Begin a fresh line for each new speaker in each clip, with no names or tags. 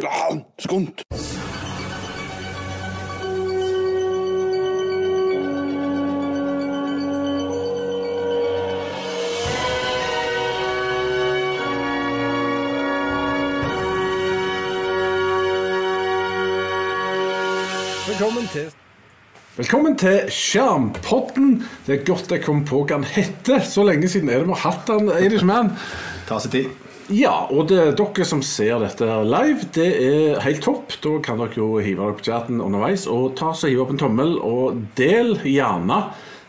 Ja, skunt.
Velkommen til Velkommen til Skjermpodden. Det er godt jeg kom på hva den heter. Så lenge siden er det vi har hatt den. Irishman.
Ta seg tid.
Ja, og det er dere som ser dette live, det er helt topp. Da kan dere jo hive dere på chatten underveis og ta så hive opp en tommel, og del gjerne.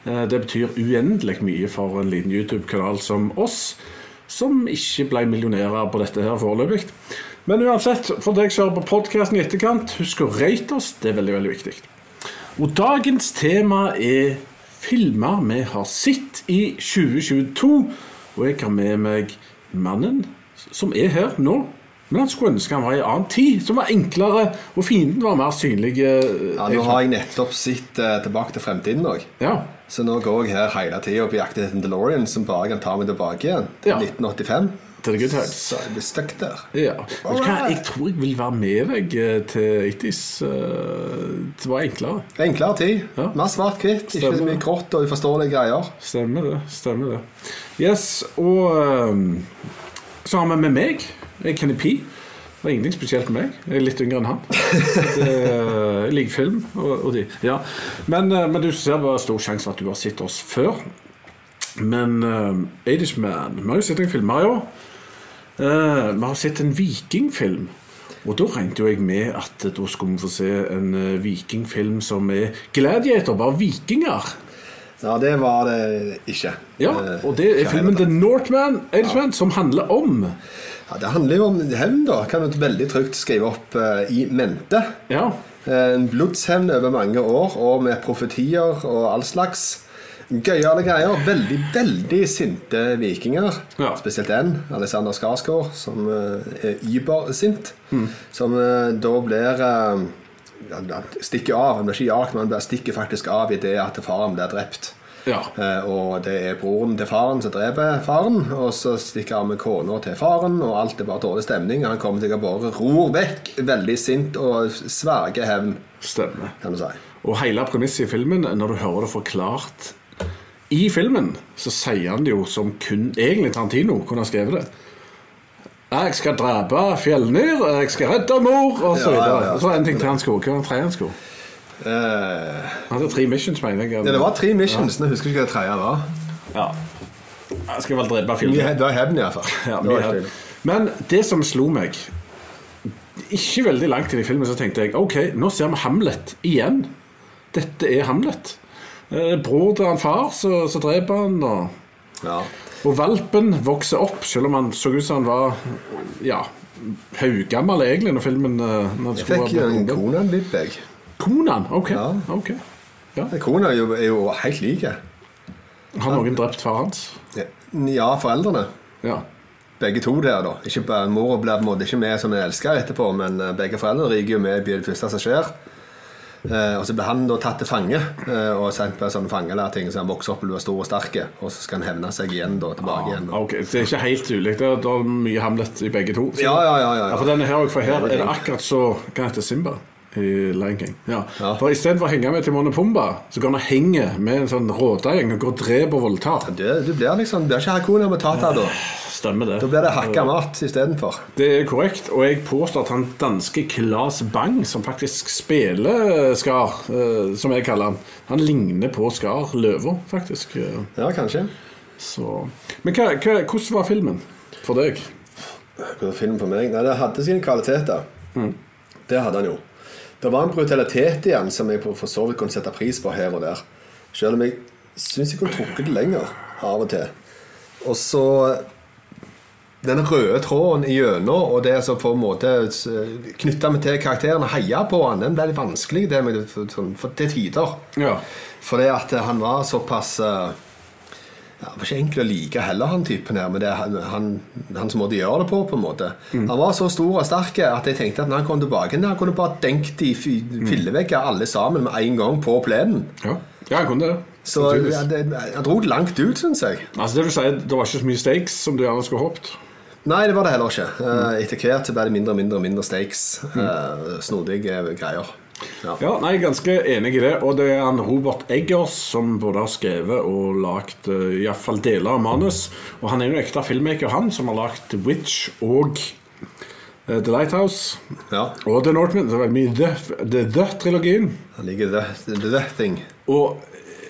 Eh, Det betyr uendelig mye for en liten YouTube-kanal som oss, som ikke ble millionærer på dette her foreløpig. Men uansett, for deg som hører på podkasten i etterkant, husk å rate oss. Det er veldig, veldig viktig. Og dagens tema er filmer vi har sett i 2022. Og jeg har med meg mannen som er her nå. Men han skulle ønske han var i en annen tid, som var enklere, og fienden var mer synlig. eh,
Ja, nå har jeg nettopp sett uh, tilbake til fremtiden òg.
Ja,
Så nå går jeg her hele tida på jakt etter en DeLorean som bare kan ta meg tilbake igjen.
Ja.
1985.
til times.
Så jeg blir stuck der.
Ja. Jeg tror jeg vil være med deg eh, til 80s. eh, Det var enklere.
Enklere tid.
Ja.
Mer svart-hvitt. Ikke så mye
det.
grått og uforståelige greier.
Stemmer det. stemmer det Yes, og ehm, så har vi med meg. Er Kenny P. Det er ingenting spesielt med meg. Jeg er litt yngre enn han. Det, jeg liker film og, og de. Ja. Men, eh, men du ser det var stor sjanse for at du har sett oss før. Men uh, Irishman Vi har jo sett en film her i år. Uh, vi har sett en vikingfilm. Og da regnet jo jeg med at da skulle vi få se en eh, vikingfilm som er Gladiator, bare vikinger.
Ja, det var det ikke.
Ja,
Eh,
og det er filmen. The Northman Irishman, som handler om
Ja, det handler jo om hevn, da. Kan du veldig trygt skrive opp uh, i mente.
Ja,
Eh, En blodshevn over mange år, og med profetier og all slags. Gøyale greier. Veldig, veldig sinte vikinger.
Ja.
Spesielt én, Alexander Skarsgård, som uh, er übersint. Som uh, da blir han stikker av. Han blir ikke jagt, men han stikker faktisk av i det at faren blir drept.
ja.
Eh, og det er broren til faren som dreper faren. Og så stikker han med kona til faren, og alt er bare dårlig stemning. Han kommer sikkert bare ror vekk, veldig sint og sverger hevn,
stemmer.
kan du si.
Og hele premisset i filmen, når du hører det forklart i filmen, så sier han det jo som kun egentlig Tarantino kunne ha skrevet det. Jeg skal drepe fjellnyr, jeg skal redde mor, og så
Ja,
videre.
ja, ja.
Og så en ting til han skulle. Hva var det tredje han skulle?
Eh,
Han hadde tre missions, mener jeg.
ja, det var tre missions. Husker jeg ikke hva det tredje var.
Ja. Jeg skal vel drepe
he- Det var hevn, iallfall.
Ja,
Det var.
Men det som slo meg Ikke veldig langt inn i filmen så tenkte jeg Ok, nå ser vi Hamlet igjen. Dette er Hamlet. Eh, bror til han far, så, så dreper han. Og,
Ja.
Og valpen vokser opp, selv om han så ut som han var ja, haugammel egentlig når filmen eh, når
Jeg fikk jo en. Konan-vibb, jeg.
Konan? Ok.
Ja.
ok ja.
Kona er er jo helt lik.
Har noen drept far hans?
Ja, foreldrene.
Ja.
Begge to der, da. Ikke bare, Mora blir på en måte ikke med som en elsker etterpå, men eh, begge foreldrene ryker jo med i det første som skjer. Eh, og så blir han da tatt til fange eh, og sendt på en sånn fangelærting så han vokser opp og blir stor og sterk. Og så skal han hevne seg igjen da, tilbake igjen.
Ah, Okay. Så det er ikke helt ulikt. Det er, det mye Hamlet i begge to. Så-
Ja, ja, ja. ja,
Ja, for denne her, for her er det akkurat så Hva heter Simba i Lion King? Ja.
Ja.
For istedenfor å henge med Timon og Pumba, så går han og henger med en sånn rådegjeng og går og dreper og voldtar.
Du, du blir liksom, du blir ikke Hakuna Matata da.
Stemmer det.
Da blir det hakka mat istedenfor.
Det er korrekt, og jeg påstår at han danske Klas Bang, som faktisk spiller Skar, eh, som jeg kaller han, han ligner på Skar Løva, faktisk.
Ja, kanskje.
Så. Men hva, hva, hvordan var filmen for deg?
Hvordan var film for meg? Nei, Det hadde sine kvaliteter. Det hadde han jo. Det var en brutalitet igjen som jeg for så vidt kunne sette pris på her og der. Selv om jeg syns jeg kunne trukket det lenger av og til. Og så den røde tråden igjennom, og det som på en måte knytta meg til karakteren og heia på han, den ble litt vanskelig det med, for, for, til tider.
Ja.
Fordi at han var såpass eh, ja, Det var ikke enkel å like heller, han typen her, men det er han, han, hans måte å gjøre det på. på en måte Han var så stor og sterk at jeg tenkte at når han kom tilbake Han kunne bare denkt de fi- fillevegger alle sammen med en gang på plenen.
Ja, ja han kunne det.
Så ja, det, han dro det langt ut, syns jeg.
Altså det vil si, Det var ikke så mye stakes som du gjerne skulle håpet?
Nei, det var det heller ikke. Mm. Etter hvert ble det mindre og mindre mindre stakes. Mm. Snodige greier. Ja.
Ja, nei, Ganske enig i det. Og det er han Robert Eggers som både har skrevet og lagd uh, iallfall deler av manus. Og han er jo en ekte filmmaker, han, som har lagd The Witch og eh, The Lighthouse.
ja.
Og The Northman. Det er veldig mye The- The The-trilogien.
Han liker the, the, the thing.
Og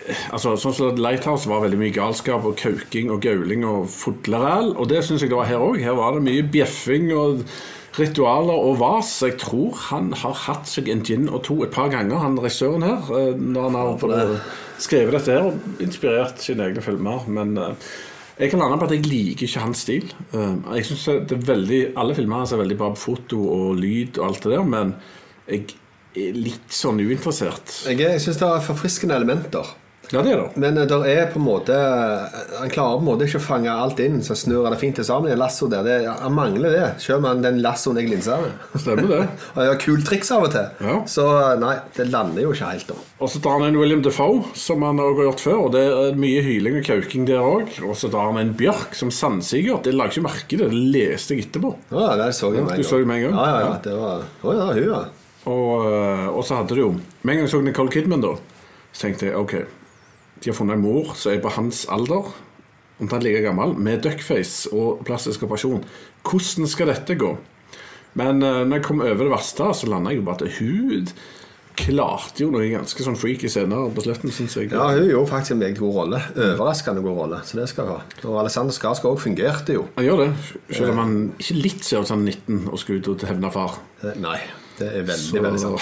eh, altså, sånn som Lighthouse var veldig mye galskap og kauking og gauling og fodleræl. Og det syns jeg det var her òg. Her var det mye bjeffing og ritualer og vas. Jeg tror han har hatt seg en gin og to et par ganger, han regissøren her. eh, Når han har
det.
skrevet dette her og inspirert sine egne filmer. Men eh, jeg kan lande på at jeg liker ikke hans stil. Eh, Jeg synes det er veldig, Alle filmer hans er veldig bra på foto og lyd og alt det der, men jeg er litt sånn uinteressert.
Jeg, jeg syns det er forfriskende elementer.
Ja, det det.
Men eh, der er på en måte Han klarer på en måte ikke å fange alt inn, så snur han det fint til sammen. i lasso der, det, Han mangler det, selv om den lassoen jeg linser med.
Stemmer det.
Og gjør har triks av og til.
Ja.
Så eh, nei, det lander jo ikke helt da.
Og så drar han en William Defoe, som han også har gjort før. Og det er mye hyling og kauking der òg. Og så drar han en Bjørk som sandsiger. Det la jeg ikke merke til, det leste jeg etterpå.
Ja, det så jeg med en gang.
du så det med en gang?
Ja, ja, ja, det var, Å ja, hun, ja.
Og, og så hadde du jo Med en gang jeg så Nicole Kidman, da, så tenkte jeg OK, de har funnet en mor som er på hans alder, omtrent like gammel, med duckface og plastisk operasjon. Hvordan skal dette gå? Men uh, når jeg kom over det verste, så landa jeg jo bare at hud. klarte jo noe ganske sånn freaky scener på slutten, syns jeg.
Ja, hun gjorde faktisk en meget god rolle. Overraskende god rolle. Så det skal hun ha. Og Alexander Skarsgård òg fungerte jo.
Han gjør det, selv om han ikke litt ser ut som 19 og skal ut og hevne far.
Eh, Nei, det er veldig,
Så-
veldig sant.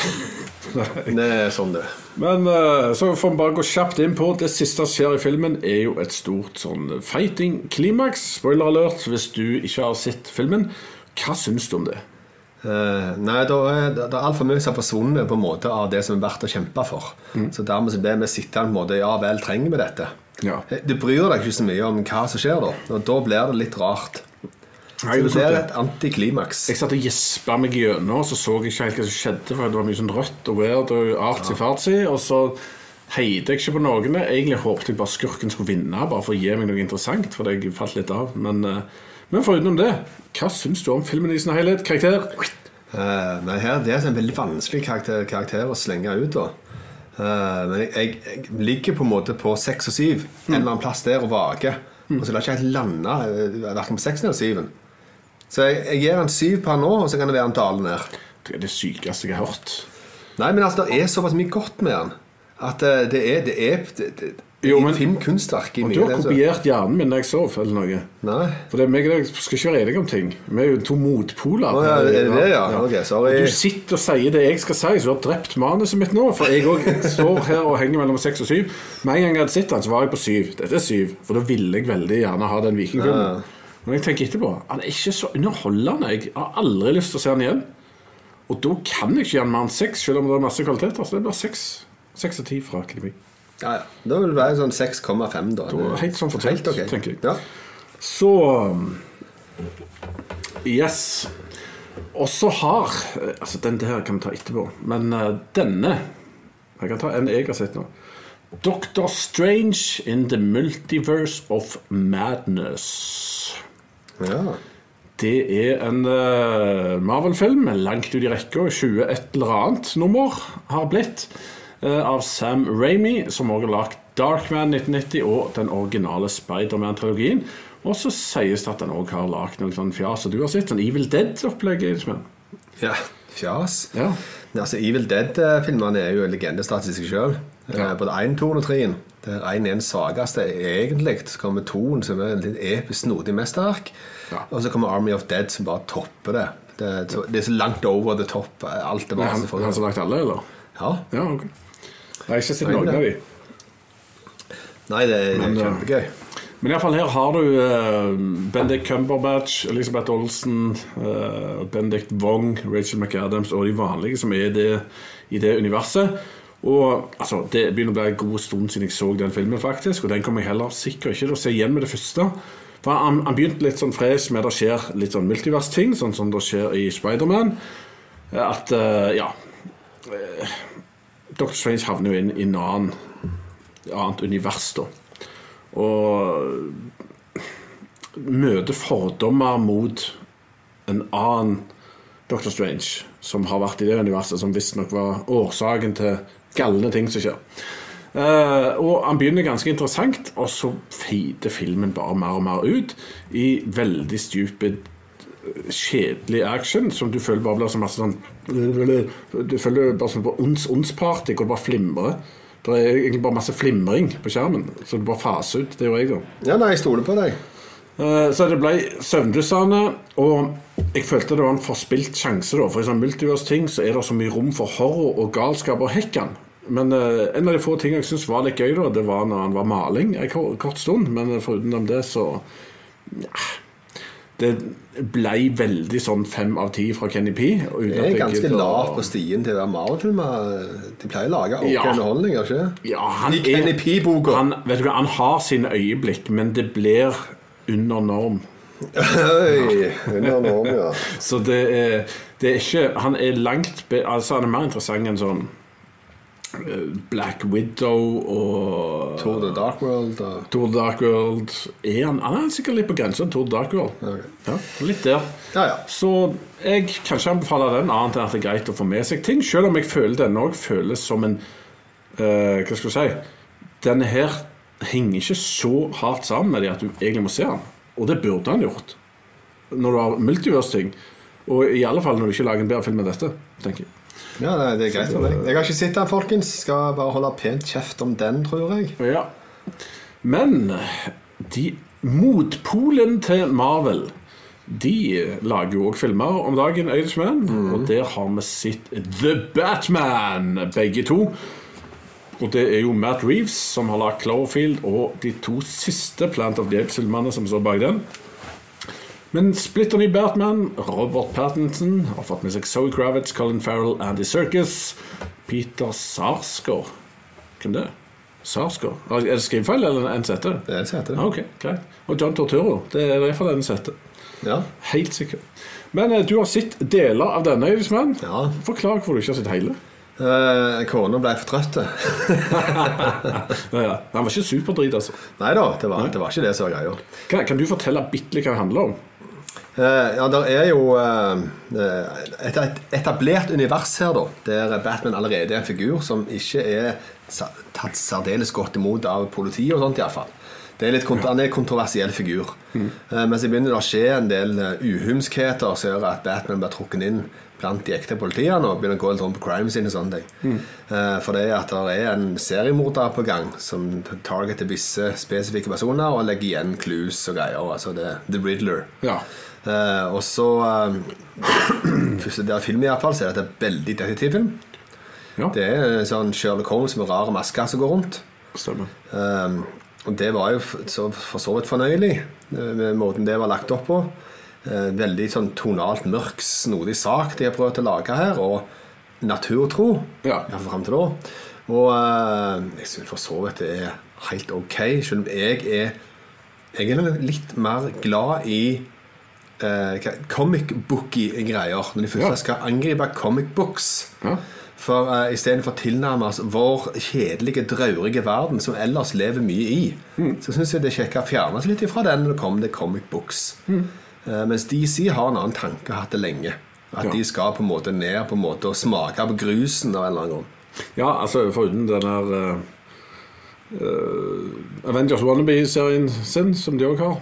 Det er sånn det.
Men eh, så får vi bare gå kjapt inn på Det siste som skjer i filmen, er jo et stort sånn fighting-klimaks. Spoiler alert hvis du ikke har sett filmen. Hva syns du om det?
Uh, nei, da er, det er altfor mye som har forsvunnet på en måte av det som er verdt å kjempe for. Så dermed så blir vi sittende på en måte Ja vel, trenger vi dette?
Ja.
Eh, Du bryr deg ikke så mye om hva som skjer da. Og da blir det litt rart.
Nei, det er
et antiklimaks.
Jeg satt og gjespa meg gjennom, og så så jeg ikke helt hva som skjedde. For det var mye sånn rødt og weird og artsy-fartsy. Og så heide jeg ikke på noen. Egentlig håpet jeg bare skurken skulle vinne, bare for å gi meg noe interessant. For jeg falt litt av. Men, eh, men forutenom det, hva syns du om filmen i sin helhet? Karakter?
Uh, nei, her, Det er en veldig vanskelig karakter, karakter å slenge ut. da uh, Men jeg, jeg, jeg ligger på en måte på seks og syv. En eller annen plass der og vaker. Og så lar jeg ikke helt lande verken på seksen eller syven. Så jeg, jeg gir han syv på han nå, og så kan det være en dale ned.
Det er det sykeste jeg har hørt.
Nei, men altså, det er såpass mye godt med han at eh, det er, det er det, det,
Jo, men-
filmkunstverk i
Og
mye.
du har
det,
kopiert hjernen min da jeg sov, eller noe.
Nei.
For det meg og deg skal ikke være enige om ting. Vi er jo to motpoler.
Oh, ja, det det, ja? Ok, sorry.
Du sitter og sier det jeg skal si, så du har drept manuset mitt nå. For jeg òg står her og henger mellom seks og syv. Med en gang jeg hadde sett den, så var jeg på syv. Dette er syv. For da ville jeg veldig gjerne ha den vikingfilmen. Men jeg tenker etterpå han er ikke så underholdende. Jeg har aldri lyst til å se han igjen. Og da kan jeg ikke gi han mer enn seks, selv om det er masse kvaliteter. Så det blir seks. Seks av ti fra Akademi.
Ja, ja. Da vil det være sånn 6,5, da.
Da, helt sånn fortjent,
okay.
tenker jeg.
Ja.
Så Yes. Og så har Altså, den der kan vi ta etterpå. Men uh, denne Jeg kan ta en jeg har sett nå. Doctor Strange in the Multiverse of Madness.
Ja.
Det er en eh, Marvel-film langt ut i rekka. 20 et eller annet nummer har blitt. eh, av Sam Ramy, som også har lagd Darkman 1990 og den originale Spiderman-trilogien. Og så sies det at den òg har lagd noe sånn fjas som du har sett. Sånn Evil Dead-opplegg.
ja. Fjas.
Ja.
Altså, Evil Dead-filmene er jo en legendestatus i seg sjøl.
Ja.
Både 1, 2 og 3. Der én er den svakeste, egentlig. Så kommer Toen, som er en litt episk, snodig mesterverk.
Ja.
Og så kommer Army of Dead, som bare topper det. Det, så- det er så langt over the top. Alt er
Det
bare
han, han som har lagd alle, eller?
Ja.
Ja, okay. Jeg har ikke sett noen av de.
Nei, det, det er
Men, eh,
kjempegøy.
Men iallfall her har du uh, Bendik Cumberbatch, Elisabeth Olsen, uh, Bendik Wong, Rachel McAdams og de vanlige som er i det, i det universet. Og altså, Det begynner å bli en god stund siden jeg så den filmen, faktisk. Og den kommer jeg heller sikkert ikke til å se igjen med det første. For Han, han begynte litt sånn fresh med det skjer litt sånn multivers-ting, sånn som det skjer i Spiderman. At uh, ja uh, Dr. Strange havner jo inn i et annet univers, da. Og møter fordommer mot en annen Dr. Strange som har vært i det universet, som visstnok var årsaken til galne ting som skjer. Uh, og han begynner ganske interessant, og så feiter filmen bare mer og mer ut i veldig stupid kjedelig action som du føler bare blir så masse sånn Du føler bare som på ons ons-party hvor det bare flimrer. Det er egentlig bare masse flimring på skjermen, så du bare faser ut. Det gjør jeg, da.
Ja, nei, jeg stoler på deg.
Eh, Så det ble søvndyssende, og jeg følte det var en forspilt sjanse. da, For i sånn multiverse-ting så er det så mye rom for horror og galskap og hekkan. Men eh, en av de få tingene jeg syns var litt gøy, da, det var når han var maling en kort, stund. Men foruten det så ja, Det ble veldig sånn fem av ti fra Kenny P.
Det er ganske lavt på stien til å være Marvel-filmer. De pleier å lage ok
Ja.
underholdning, ikke?
Ja, han
I Kenny P-boka.
vet du hva, han har sine øyeblikk, men det blir under norm.
Oi, under norm, ja.
Så det er, det er ikke Han er langt Altså Han er mer interessant enn sånn eh, Black Widow og
Tour the Dark World og
The Dark World er han, han er sikkert litt på grensen til The Dark World.
Ok.
Ja, litt der.
Ja, ja.
Så jeg kan ikke anbefale den, annet enn at det er greit å få med seg ting. Selv om jeg føler denne òg føles som en uh, Hva skal du si Denne her henger ikke så hardt sammen med det at du egentlig må se den. Og det burde han gjort. Når du har multiverse-ting. Og i alle fall når du ikke lager en bedre film enn dette. tenker jeg.
ja det er greit for meg. Jeg har ikke sett den, folkens. Skal bare holde pent kjeft om den, tror jeg.
Ja. Men de motpolen til Marvel de lager jo òg filmer om dagen, Irishman. Og der har vi sett The Batman, begge to. Og det er jo Matt Reeves som har lagd Cloverfield og de to siste Plant of the Apes-filmene som står bak den. Men splitter ny Batman, Robert Pattinson, har fått med seg Zoe Kravitz, Colin Farrell, Andy Serkis, Peter Sarsgaard Hvem det er? Sarsgaard? Er det skrivefeil eller en sette?
Det er en sette.
Ah,
okay,
ok, greit. Og John Torturo. Det er iallfall en sette.
Ja.
Helt sikkert. Men eh, du har sett deler av denne, Irishman.
Ja.
Forklar hvorfor du ikke har sett hele.
Eh, Kona ble for trøtt.
Ja, ja. Han var ikke superdrit, altså.
Nei da, det var, det var ikke det som var greia.
Kan, kan du fortelle bitte litt hva det handler om?
Uh, ja, det er jo uh, et et etablert univers her, da, der Batman allerede er en figur som ikke er tatt særdeles godt imot av politiet og sånt, iallfall. Det er litt kont Han er en kontroversiell figur. Eh, men så begynner det å skje en del uhumskheter som gjør at Batman blir trukket inn blant de ekte politiene og begynner å gå litt rundt på crime scene og sånne ting. Eh, for det er at det er en seriemorder på gang som targeter visse spesifikke personer og legger igjen clues og greier. Altså det, The Riddler.
Ja.
Eh, og så eh, Første del av filmen i hvert fall, så er dette veldig detektivfilm.
ja.
Det er sånn Sherlock Holmes med rare masker som går rundt.
Stemmer.
Eh, og det var jo for så vidt fornøyelig, eh, med måten det var lagt opp på. Eh, veldig sånn tonalt mørk, snodig sak de har prøvd å lage her, og naturtro.
Ja.
Fram til da. Og eh, jeg syns for så vidt det er helt ok, selv om jeg er Jeg er litt mer glad i eh, comic booky-greier. Når de først
Ja.
skal angripe comic books.
Ja.
For uh, istedenfor å tilnærme oss vår kjedelige, draurige verden, som ellers lever mye i, så syns jeg det er kjekt å fjerne seg litt ifra den når det kommer til comic books. Eh, mens DC har en annen tanke, hatt det lenge. At
Ja.
de skal på en måte ned på en måte og smake på grusen av en eller annen grunn.
Ja, altså foruten den der eh, eh, Avengers Wannabe-serien sin, som de òg har.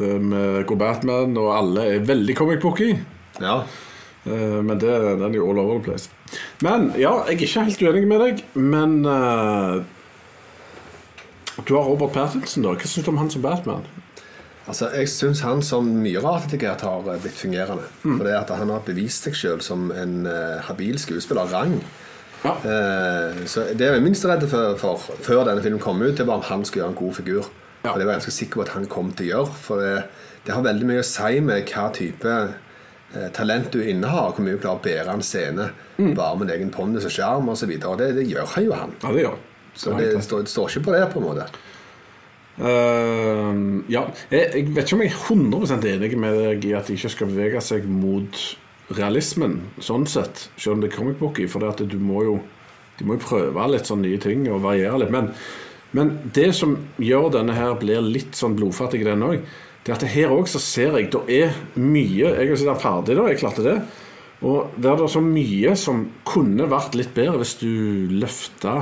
eh, Med Go-Batman og alle er veldig comic booky.
Ja.
Uh, Men det, den er jo all over the place. Men ja, jeg er ikke helt uenig med deg, men uh, Du har Robert Pattinson, da. Hva syns du om han som Batman?
Altså, Jeg syns han som mye rart etter hvert har eh, blitt fungerende.
Mm.
For det at han har bevist seg sjøl som en uh, habil skuespiller. Rang.
Ja.
Uh, så Det jeg var minst redd for, for før denne filmen kom ut, det var om han skulle gjøre en god figur.
Ja.
Og Det var jeg ganske sikker på at han kom til å gjøre. For det, det har veldig mye å si med hva type uh, talent du innehar. Hvor mye du klarer å bære en scene
Mm.
bare med egen pondus og sjarm osv. Og det, det gjør han jo, han.
Ja, det gjør.
Så
Det
det står, står ikke på det, på en måte.
Eh, ja, jeg, jeg vet ikke om jeg er 100 enig med deg i at de ikke skal bevege seg mot realismen, sånn sett, selv om det er comic booky, for det at du må jo de må jo prøve litt sånn nye ting og variere litt. Men Men det som gjør denne her blir litt sånn blodfattig, den òg, det er at her òg så ser jeg det er mye Jeg sett den ferdig, da. Jeg klarte det. Og det er så mye som kunne vært litt bedre hvis du løfta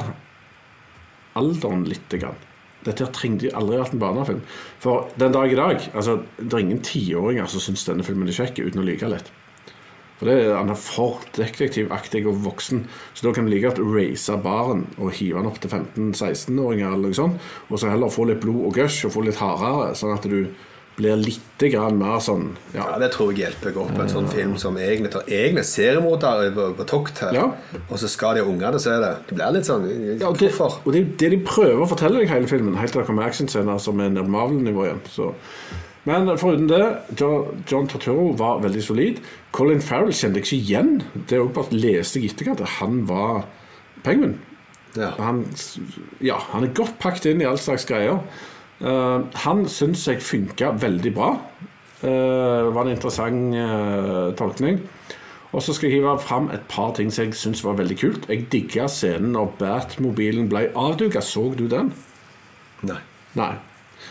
alderen litt. Grann. Dette trengte aldri vært en barnefilm. For den dag i dag altså, Det er ingen tiåringer som syns denne filmen er kjekk uten å like litt. For det Han er for detektivaktig og voksen, så da kan du like godt race baren og hive den opp til 15-16-åringer, eller noe sånt, og så heller få litt blod og gush og få litt hardere, sånn at du blir litt grann mer sånn ja.
Ja, Det tror jeg hjelper godt på en sånn film som egentlig tar egne seriemordere på, på tokt her.
Ja.
Og så skal de ungene se det. Det blir litt sånn
Ja, og det,
Hvorfor?
og det, det de prøver å fortelle deg hele filmen, helt til det kommer actionscener som er Marvel-nivå igjen. Så. Men foruten det, John, John Turturro var veldig solid. Colin Farrell kjente jeg ikke igjen. Det er også bare leste jeg i etterkant at han var Penguin.
Ja.
Han, ja, han er godt pakket inn i all slags greier. Eh, han syns jeg funka veldig bra. Uh, var en interessant eh, tolkning. Og så skal jeg hive fram et par ting som jeg syns var veldig kult. Jeg digga scenen når Batmobilen ble avduka. Så du den?
Nei.
Nei.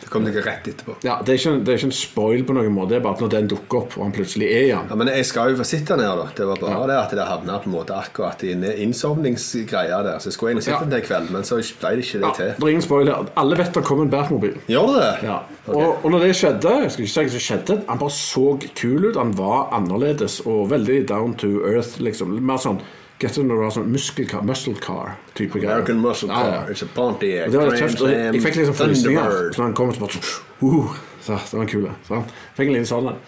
Det kom deg rett etterpå.
Ja, det, er ikke, det er ikke en spoil på noen måte. Det er bare at når den dukker opp, og han plutselig er i den
Ja, Men jeg skal jo få sitte her, da. Det var bare det at det havna på en måte akkurat i innsovningsgreia der. Så jeg skulle inn og sitte
Ja.
den til i kveld, men så ble det ikke det
ja,
til.
Det er ingen spoil her. Alle vet det kom en Batmobil.
Gjør det det?
Ja.
Okay.
Og, og når det skjedde, jeg skal ikke si hva som skjedde, han bare så kul ut. Han var annerledes og veldig down to earth. liksom Mer sånn Get når du har sånn muscle car, muscle car type greier.
American Muscle Car.
ja.
It's a Pontiac.
Og det var litt tøft. og Jeg, fikk liksom frysninger. Så han kom, så bare uh, så, Det var kul. Sant? Fikk en liten sånn en.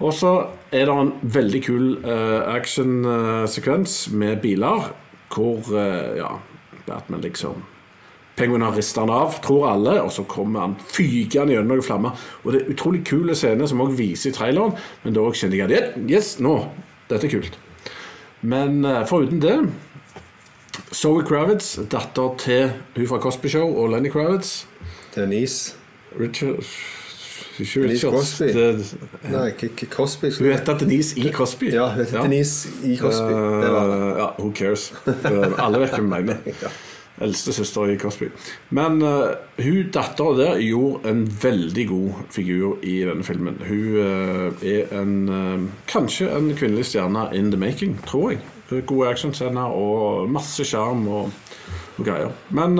Og så er det en veldig kul uh, actionsekvens med biler hvor uh, ja, Batman liksom Penguin har rista han av, tror alle, og så kommer han fygende gjennom noen flammer. Og det er utrolig kule scener som også viser i traileren, men da kjente jeg at yes, nå, dette er kult. Men uh, foruten det Zoe Kravitz, datter til hun fra Cosby Show og Lenny Kravitz.
Denise
Richard Ikke.
Crosby. Nei, ikke Cosby.
hun heter Denise i Cosby.
Ja, hun heter Denise i Cosby. Det var det.
Eh, ja, who cares? Eh, Alle vet hvem hun mener. Eldste søster i Cosby. Men uh, hun dattera der gjorde en veldig god figur i denne filmen. Hun uh, er en uh, kanskje en kvinnelig stjerne in the making, tror jeg. Gode actionscener og masse sjarm og, og greier. Men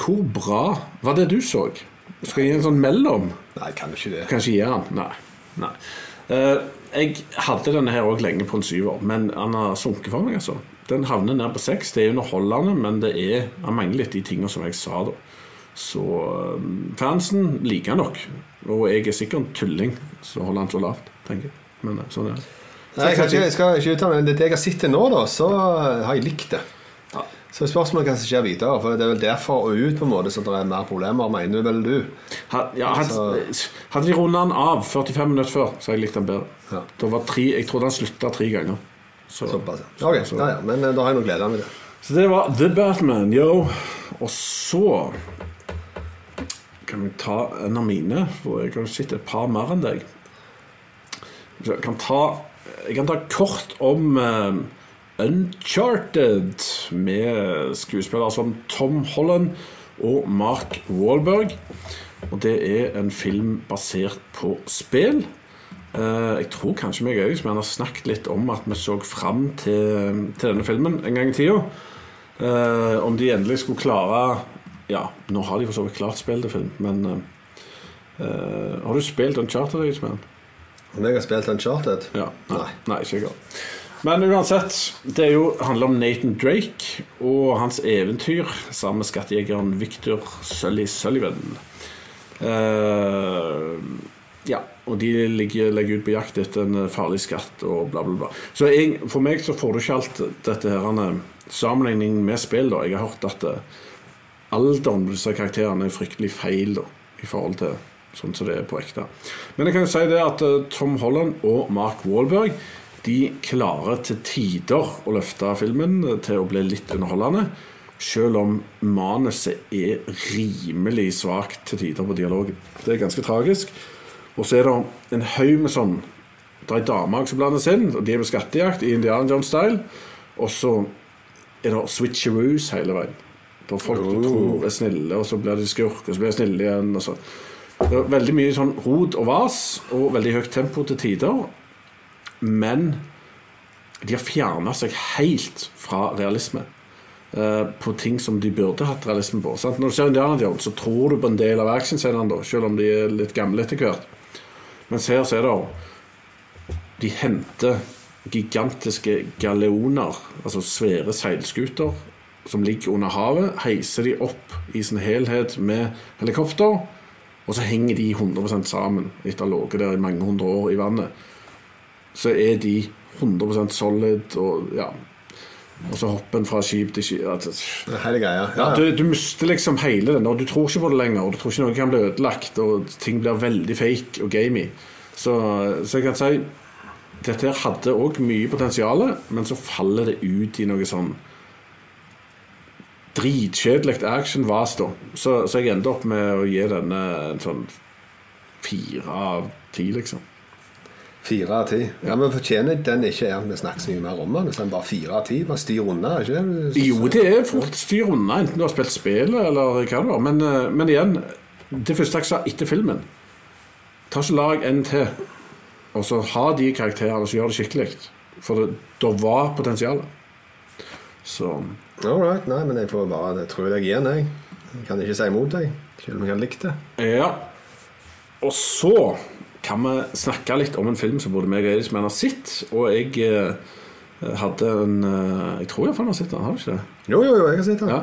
hvor bra var det du så? Skal jeg gi en sånn mellom?
Nei, kan du ikke det?
Kanskje gi den? Nei. Nei. Jeg hadde denne her også lenge på en syver, men han har sunket for meg. altså. Den havner ned på seks. Det er underholdende, men det er, han mangler litt de tingene som jeg sa da. Så eh, fansen liker han nok. Og jeg er sikkert en tulling som holder han så lavt, tenker jeg. Men eh, sånn er det.
Nei, jeg, ikke, jeg skal ikke uttale meg, det jeg har sett til nå, da, så har jeg likt det.
Ja.
Så spørsmålet er hva som skjer videre. For Det er vel derfor og ut på en måte så det er mer problemer, mener vel du?
Ha, ja, hadde, hadde de runda han av 45 minutter før, så hadde jeg likt han bedre.
Ja.
Da var tre, jeg trodde han slutta tre ganger. Så,
Såpass. ja. Så, ja, ja, men eh, da har jeg noe glede av det.
Så det var The Batman, yo. Og så kan vi ta en av mine, for jeg har sett et par mer enn deg. Jeg kan ta, jeg kan ta kort om uh, Uncharted med skuespillere som Tom Holland og Mark Wahlberg. Og det er en film basert på spill. Eh, jeg tror kanskje meg og Øyvind har snakket litt om at vi så fram til, til denne filmen en gang i tida. Uh, om de endelig skulle klare Ja, nå har de for så vidt klart spill til film, men uh, Har du spilt Uncharted, Øyvind?
Om jeg har spilt Uncharted?
Ja.
Nei.
Nei, ikke jeg. Men uansett, det er jo, handler om Nathan Drake og hans eventyr sammen med skattejegeren Victor Sully Sullivan. Uh, ja, og de ligger, legger ut på jakt etter en farlig skatt og bla, bla, bla. Så jeg, for meg så får du ikke alt dette her sammenligningen sammenligning med spill. da. Jeg har hørt at eh, alderen på disse karakterene er fryktelig feil da, i forhold til sånn som det er på ekte. Men jeg kan jo si det at eh, Tom Holland og Mark Wahlberg de klarer til tider å løfte filmen til å bli litt underholdende. Selv om manuset er rimelig svakt til tider på dialogen. Det er ganske tragisk. Og så er det en haug med sånn Det er ei dame som blandes inn, og de er på skattejakt i Indiana Jones-style. Og så er det switcheroos hele veien. Da folk du tror er snille, og så blir de skurk, og så blir de snille igjen. Og sånn. Det er veldig mye sånn rot og vas, og veldig høyt tempo til tider. Men de har fjerna seg helt fra realisme. eh, på ting som de burde hatt realisme på. Sant? Når du ser Indiana Jones, så tror du på en del av actionscenene, selv om de er litt gamle etter hvert. Mens her så er det De henter gigantiske galeoner, altså svære seilskuter, som ligger under havet. Heiser de opp i sin helhet med helikopter. Og så henger de 100 sammen etter å ha ligget der i mange hundre år i vannet. Så er de 100% solid og ja. Og så hopper en fra skip til skip at-
Hele greia.
ja,
Ja,
du, du mister liksom hele den, og du tror ikke på det lenger. Og du tror ikke noe kan bli ødelagt, og ting blir veldig fake og gamey. Så, så jeg kan si dette her hadde òg mye potensial, men så faller det ut i noe sånn dritkjedelig action-vas, da. Så, så jeg endte opp med å gi denne en sånn fire av ti, liksom.
Fire av ti. Ja, Men fortjener den ikke at vi snakker så mye mer om den? Hvis den bare fire av ti, bare styr unna, ikke?
Jo, det er fort styr unna, enten du har spilt spillet eller hva det var. Men, eh, men igjen, det første jeg sa etter filmen Ta så lag en til, og så ha de karakterene, så gjør det skikkelig. For det, var potensial. Så
All right. Nei, men jeg får bare det tror jeg gir den, jeg. Jeg kan ikke si imot deg, selv om jeg har likt det.
Ja. Og så kan vi snakke litt om en film som både meg og Edisman har sett. Og jeg eh, hadde en eh, Jeg tror iallfall han har sett den, har du ikke det?
Jo, jo, jo, jeg har sett den.
Ja.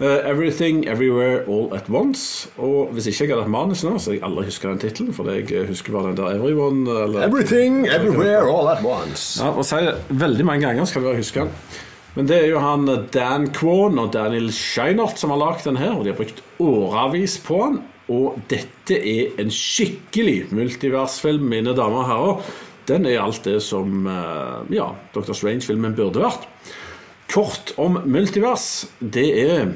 Uh, 'Everything Everywhere All At Once'. Og hvis ikke jeg hadde hatt manus nå, så hadde jeg aldri huska den tittelen. For jeg husker bare den der 'Everyone'. Eller,
Everything, everywhere, all at once.
Ja, og sier det veldig mange ganger skal du huske den. Men det er jo han Dan Kwon og Daniel Scheinert som har lagd den her. Og de har brukt årevis på den. Og dette er en skikkelig multiversfilm, mine damer og herrer. Den er alt det som eh, ja, Dr. Strange-filmen burde vært. Kort om multivers. Det er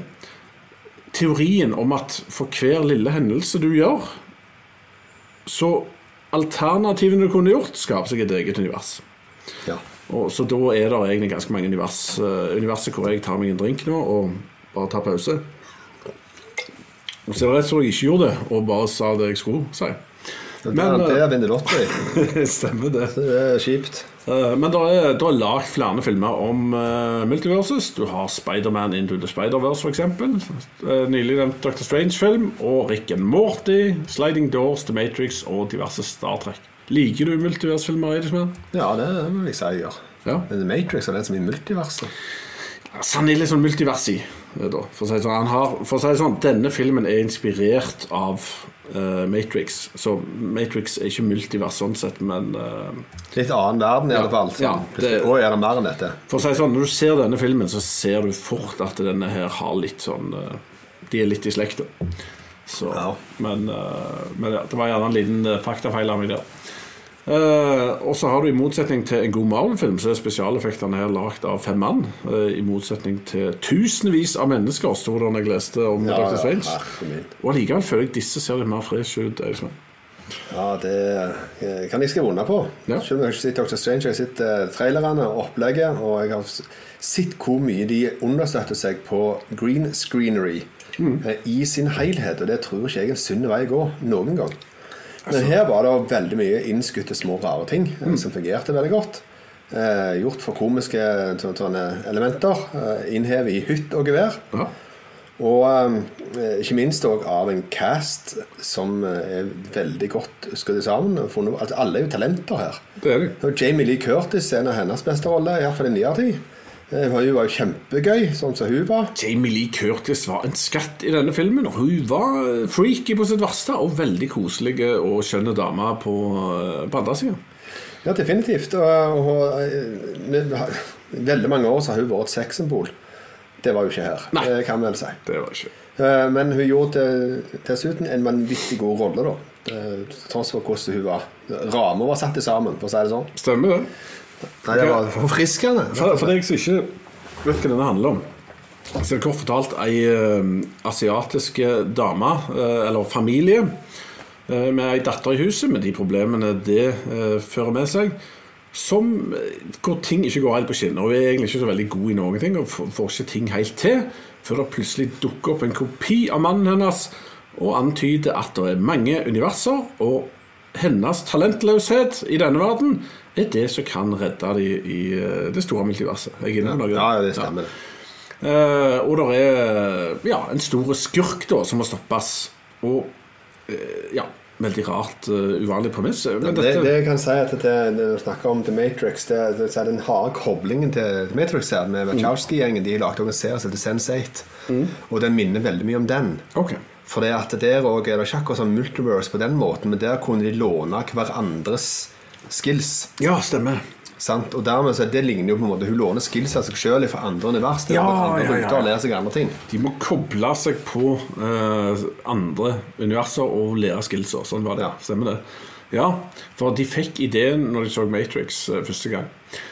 teorien om at for hver lille hendelse du gjør, så alternativene du kunne gjort, skaper seg et eget univers.
Ja.
Og, så da er det egentlig ganske mange univers, uh, universer hvor jeg tar meg en drink nå og bare tar pause. Så det rett så jeg ikke gjorde det, og bare sa det jeg skulle si.
Men,
Men,
det er vinner i.
Stemmer det.
Det er kjipt.
Eh, Men det er, det er lagd flere filmer om uh, multiverses. Du har Spiderman Into the Spider-Verse, f.eks. Uh, nylig nevnt Dr. Strange-film. Og Rick and Morty, Sliding Doors, The Matrix og diverse Star Trek. Liker du multiversfilmer?
Ja, det vil jeg si jeg gjør.
Ja.
Men The Matrix er den som er i multiverset.
Altså, han er litt sånn multiversi. eh, Da, for, å si det sånn. Han har, for å si det sånn, denne filmen er inspirert av uh, Matrix. Så Matrix er ikke multivers sånn sett, men uh,
Litt annen verden i alle fall.
ja, det-
Og er det mer enn dette?
For å si det sånn, Når du ser denne filmen, så ser du fort at denne her har litt sånn uh, De er litt i slekt. da. Så,
Ja.
Men, eh, men ja, det var gjerne en liten eh, faktafeil av meg der. Eh, og så har du i motsetning til en god Marvel-film, så er spesialeffektene her lagd av fem mann. eh, I motsetning til tusenvis av mennesker, sto det da jeg leste om
Ja,
Dr. Strange.
Ja.
Og allikevel føler jeg disse ser litt mer fresh ut. Liksom.
Ja, det eh, kan jeg skrive under på.
Ja.
Selv om jeg ikke har sett Dr. Strange, jeg har sett eh, trailerne og opplegget, og jeg har sett hvor mye de understøtter seg på green screenery
Mm.
i sin helhet, og det tror ikke jeg er en sunn vei å gå noen gang.
Altså-
Men her var det veldig mye innskutte små rare ting eh,
Mm.
som fungerte veldig godt. Eh, gjort for komiske elementer. Eh, innhevet i hytt og gevær.
Ja.
Og eh, ikke minst òg av en cast som eh, er veldig godt skrudd sammen. funnet- Altså, alle er jo talenter her.
Det er det.
Jamie Lee Curtis er en av hennes beste roller, iallfall i nyere tid. Hun var jo kjempegøy, sånn som hun var.
Jamie Lee Curtis var en skatt i denne filmen. og Hun var eh, freaky på sitt verste og veldig koselig og skjønne dame på, eh, på andre sida.
Ja, definitivt. Og, og, eh, veldig mange år så har hun vært et sexsymbol. Det var jo ikke her,
Nei.
det kan vel si.
Det var ikke
Men hun gjorde dessuten en vanvittig god rolle, da. Tross for hvordan hun var. Rammer var satt sammen, for å si det sånn.
Stemmer det.
Nei, det var forfriskende.
For, for deg som ikke vet hva denne handler om, så er kort fortalt ei uh, asiatisk dame, eh, eller familie, eh, med ei datter i huset, med de problemene det eh, fører med seg. som eh, hvor ting ikke går helt på skinner. Og er egentlig ikke så veldig god i noen ting og får ikke ting helt til før det plutselig dukker opp en kopi av mannen hennes og antyder at det er mange universer, og hennes talentløshet i denne verden er det som kan redde de i eh, det store multiverset. Jeg er inne på noe.
Ja, det stemmer. Ja.
Eh, og det er ja, en stor skurk da som må stoppes. Og eh, ja, veldig rart, uh, uvanlig premiss. Men
Det,
dette,
det jeg kan si at det, Når du snakker om The Matrix det, det, det er Den harde koblingen til The Matrix her med Wachowski-gjengen De lagde en serie som heter Sense8. Og den minner veldig mye om den.
Okay.
For det at der også er det ikke akkurat sånn multiverse på den måten, men der kunne de låne hverandres skills.
Ja, stemmer.
Sant? Og dermed så det ligner jo på en måte Hun låner skills av seg sjøl fra andre univers.
Ja,
andre
ja, ja, ja.
seg andre ting.
De må koble seg på eh, andre universer og lære skillser. Sånn var det.
Ja.
Stemmer det. Ja, for de fikk ideen når de så Matrix eh, første gang.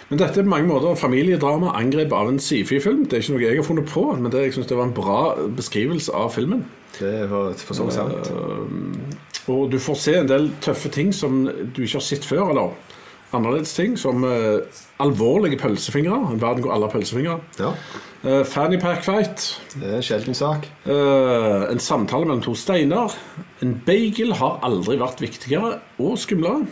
Men dette er på mange måter familiedrama, angrep av en sci-fi-film. Det er ikke noe jeg har funnet på, men det, jeg synes det var en bra beskrivelse av filmen.
Det var for, så vidt sant.
Og du får se en del tøffe ting som du ikke har sett før, eller annerledes ting, som uh, alvorlige pølsefingre. En verden hvor alle har pølsefingre.
Ja,
Uh, fanny pack fight.
det er en sjelden sak.
Uh, en samtale mellom to steiner. En bagel har aldri vært viktigere og skumlere.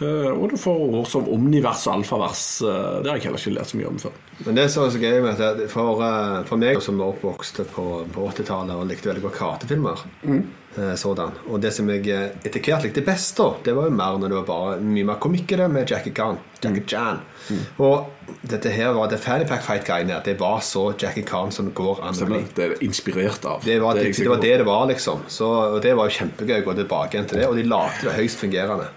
Uh, og du får ord som omnivers og alfavers. Uh, det har jeg heller ikke lært så mye om før.
Men det som er så gøy med at for, uh, for meg som var oppvokst på, på 80-tallet og likte veldig godt karatefilmer eh, sådan. Og det som jeg eh, etter hvert likte best, da Det var jo mer når det var bare mye mer komikk i det med Jackie Gunn. Jackie Chan. Og dette her var det Fanny Pack Fight-greiene. Det var så Jackie Khan som går an å bli.
Det er inspirert av.
Det var det det,
det,
var det det var, liksom. Så, og det var jo kjempegøy å gå tilbake igjen til det. Og de lagde det høyst fungerende.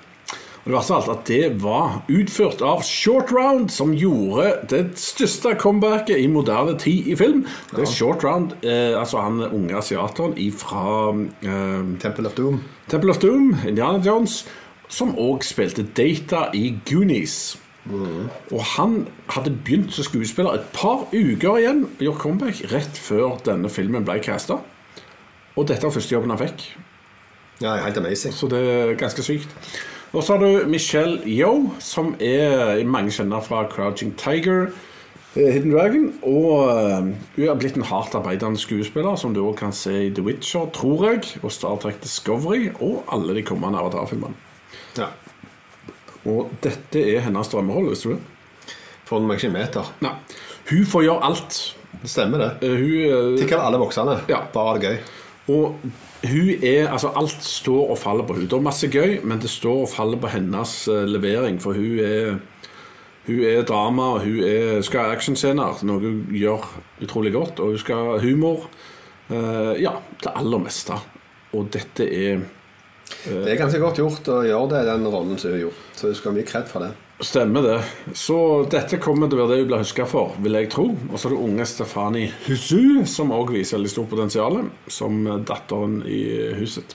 Det verste av alt at det var utført av Short Round, som gjorde det største comebacket i moderne tid i film. Det er Short Round, eh, altså han unge asiateren fra eh,
Temple of Doom.
Temple of Doom, Indiana Jones, som òg spilte Data i Goonies. Og han hadde begynt som skuespiller et par uker igjen og gjort comeback rett før denne filmen ble casta. Og dette var første jobben han fikk.
Ja, helt amazing.
Så det er ganske sykt. Og så har du Michelle Yeoh, som er mange kjenner fra Crouching Tiger, eh, Hidden Dragon. Og eh, hun er blitt en hardt arbeidende skuespiller, som du også kan se i The Witcher, tror jeg, og Star Trek Discovery, og alle de kommende Avatar-filmene.
Ja.
Og dette er hennes drømmerolle, visste du det?
Ikke en meter.
Nei. Hun får gjøre alt.
Det stemmer, det.
Uh, Hun
uh, Tikker alle voksne.
Ja.
Bare ha det gøy.
Og hun er, altså alt står og faller på hun. Det er masse gøy, men det står og faller på hennes eh, levering. For hun er, hun er drama, og hun er, skal ha actionscener, noe hun gjør utrolig godt. Og hun skal ha humor. Eh, ja, det aller meste. Og dette er
Det er ganske godt gjort å gjøre det, den rollen som hun har gjort. Så hun skal ha mye kred for det.
Stemmer det. Så dette kommer til å være det hun blir huska for, vil jeg tro. Og så er det unge Stefani Husu, som òg viser veldig stort potensial, som datteren i huset.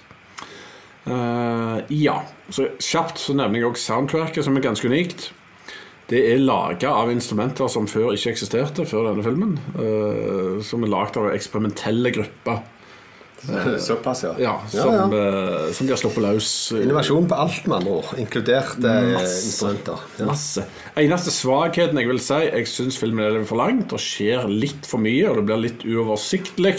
Uh, ja. Så kjapt så nevner jeg òg soundtracket, som er ganske unikt. Det er laga av instrumenter som før ikke eksisterte før denne filmen. Uh, som er lagd av eksperimentelle grupper.
Såpass, ja.
Ja,
ja,
som,
ja.
eh, som de har sluppet løs. eh,
Innovasjon på alt, med andre ord. Inkludert eh,
Masse.
instrumenter. Ja.
Masse. Eneste svakheten jeg vil si Jeg syns filmen er for langt. Det skjer litt for mye, og det blir litt uoversiktlig.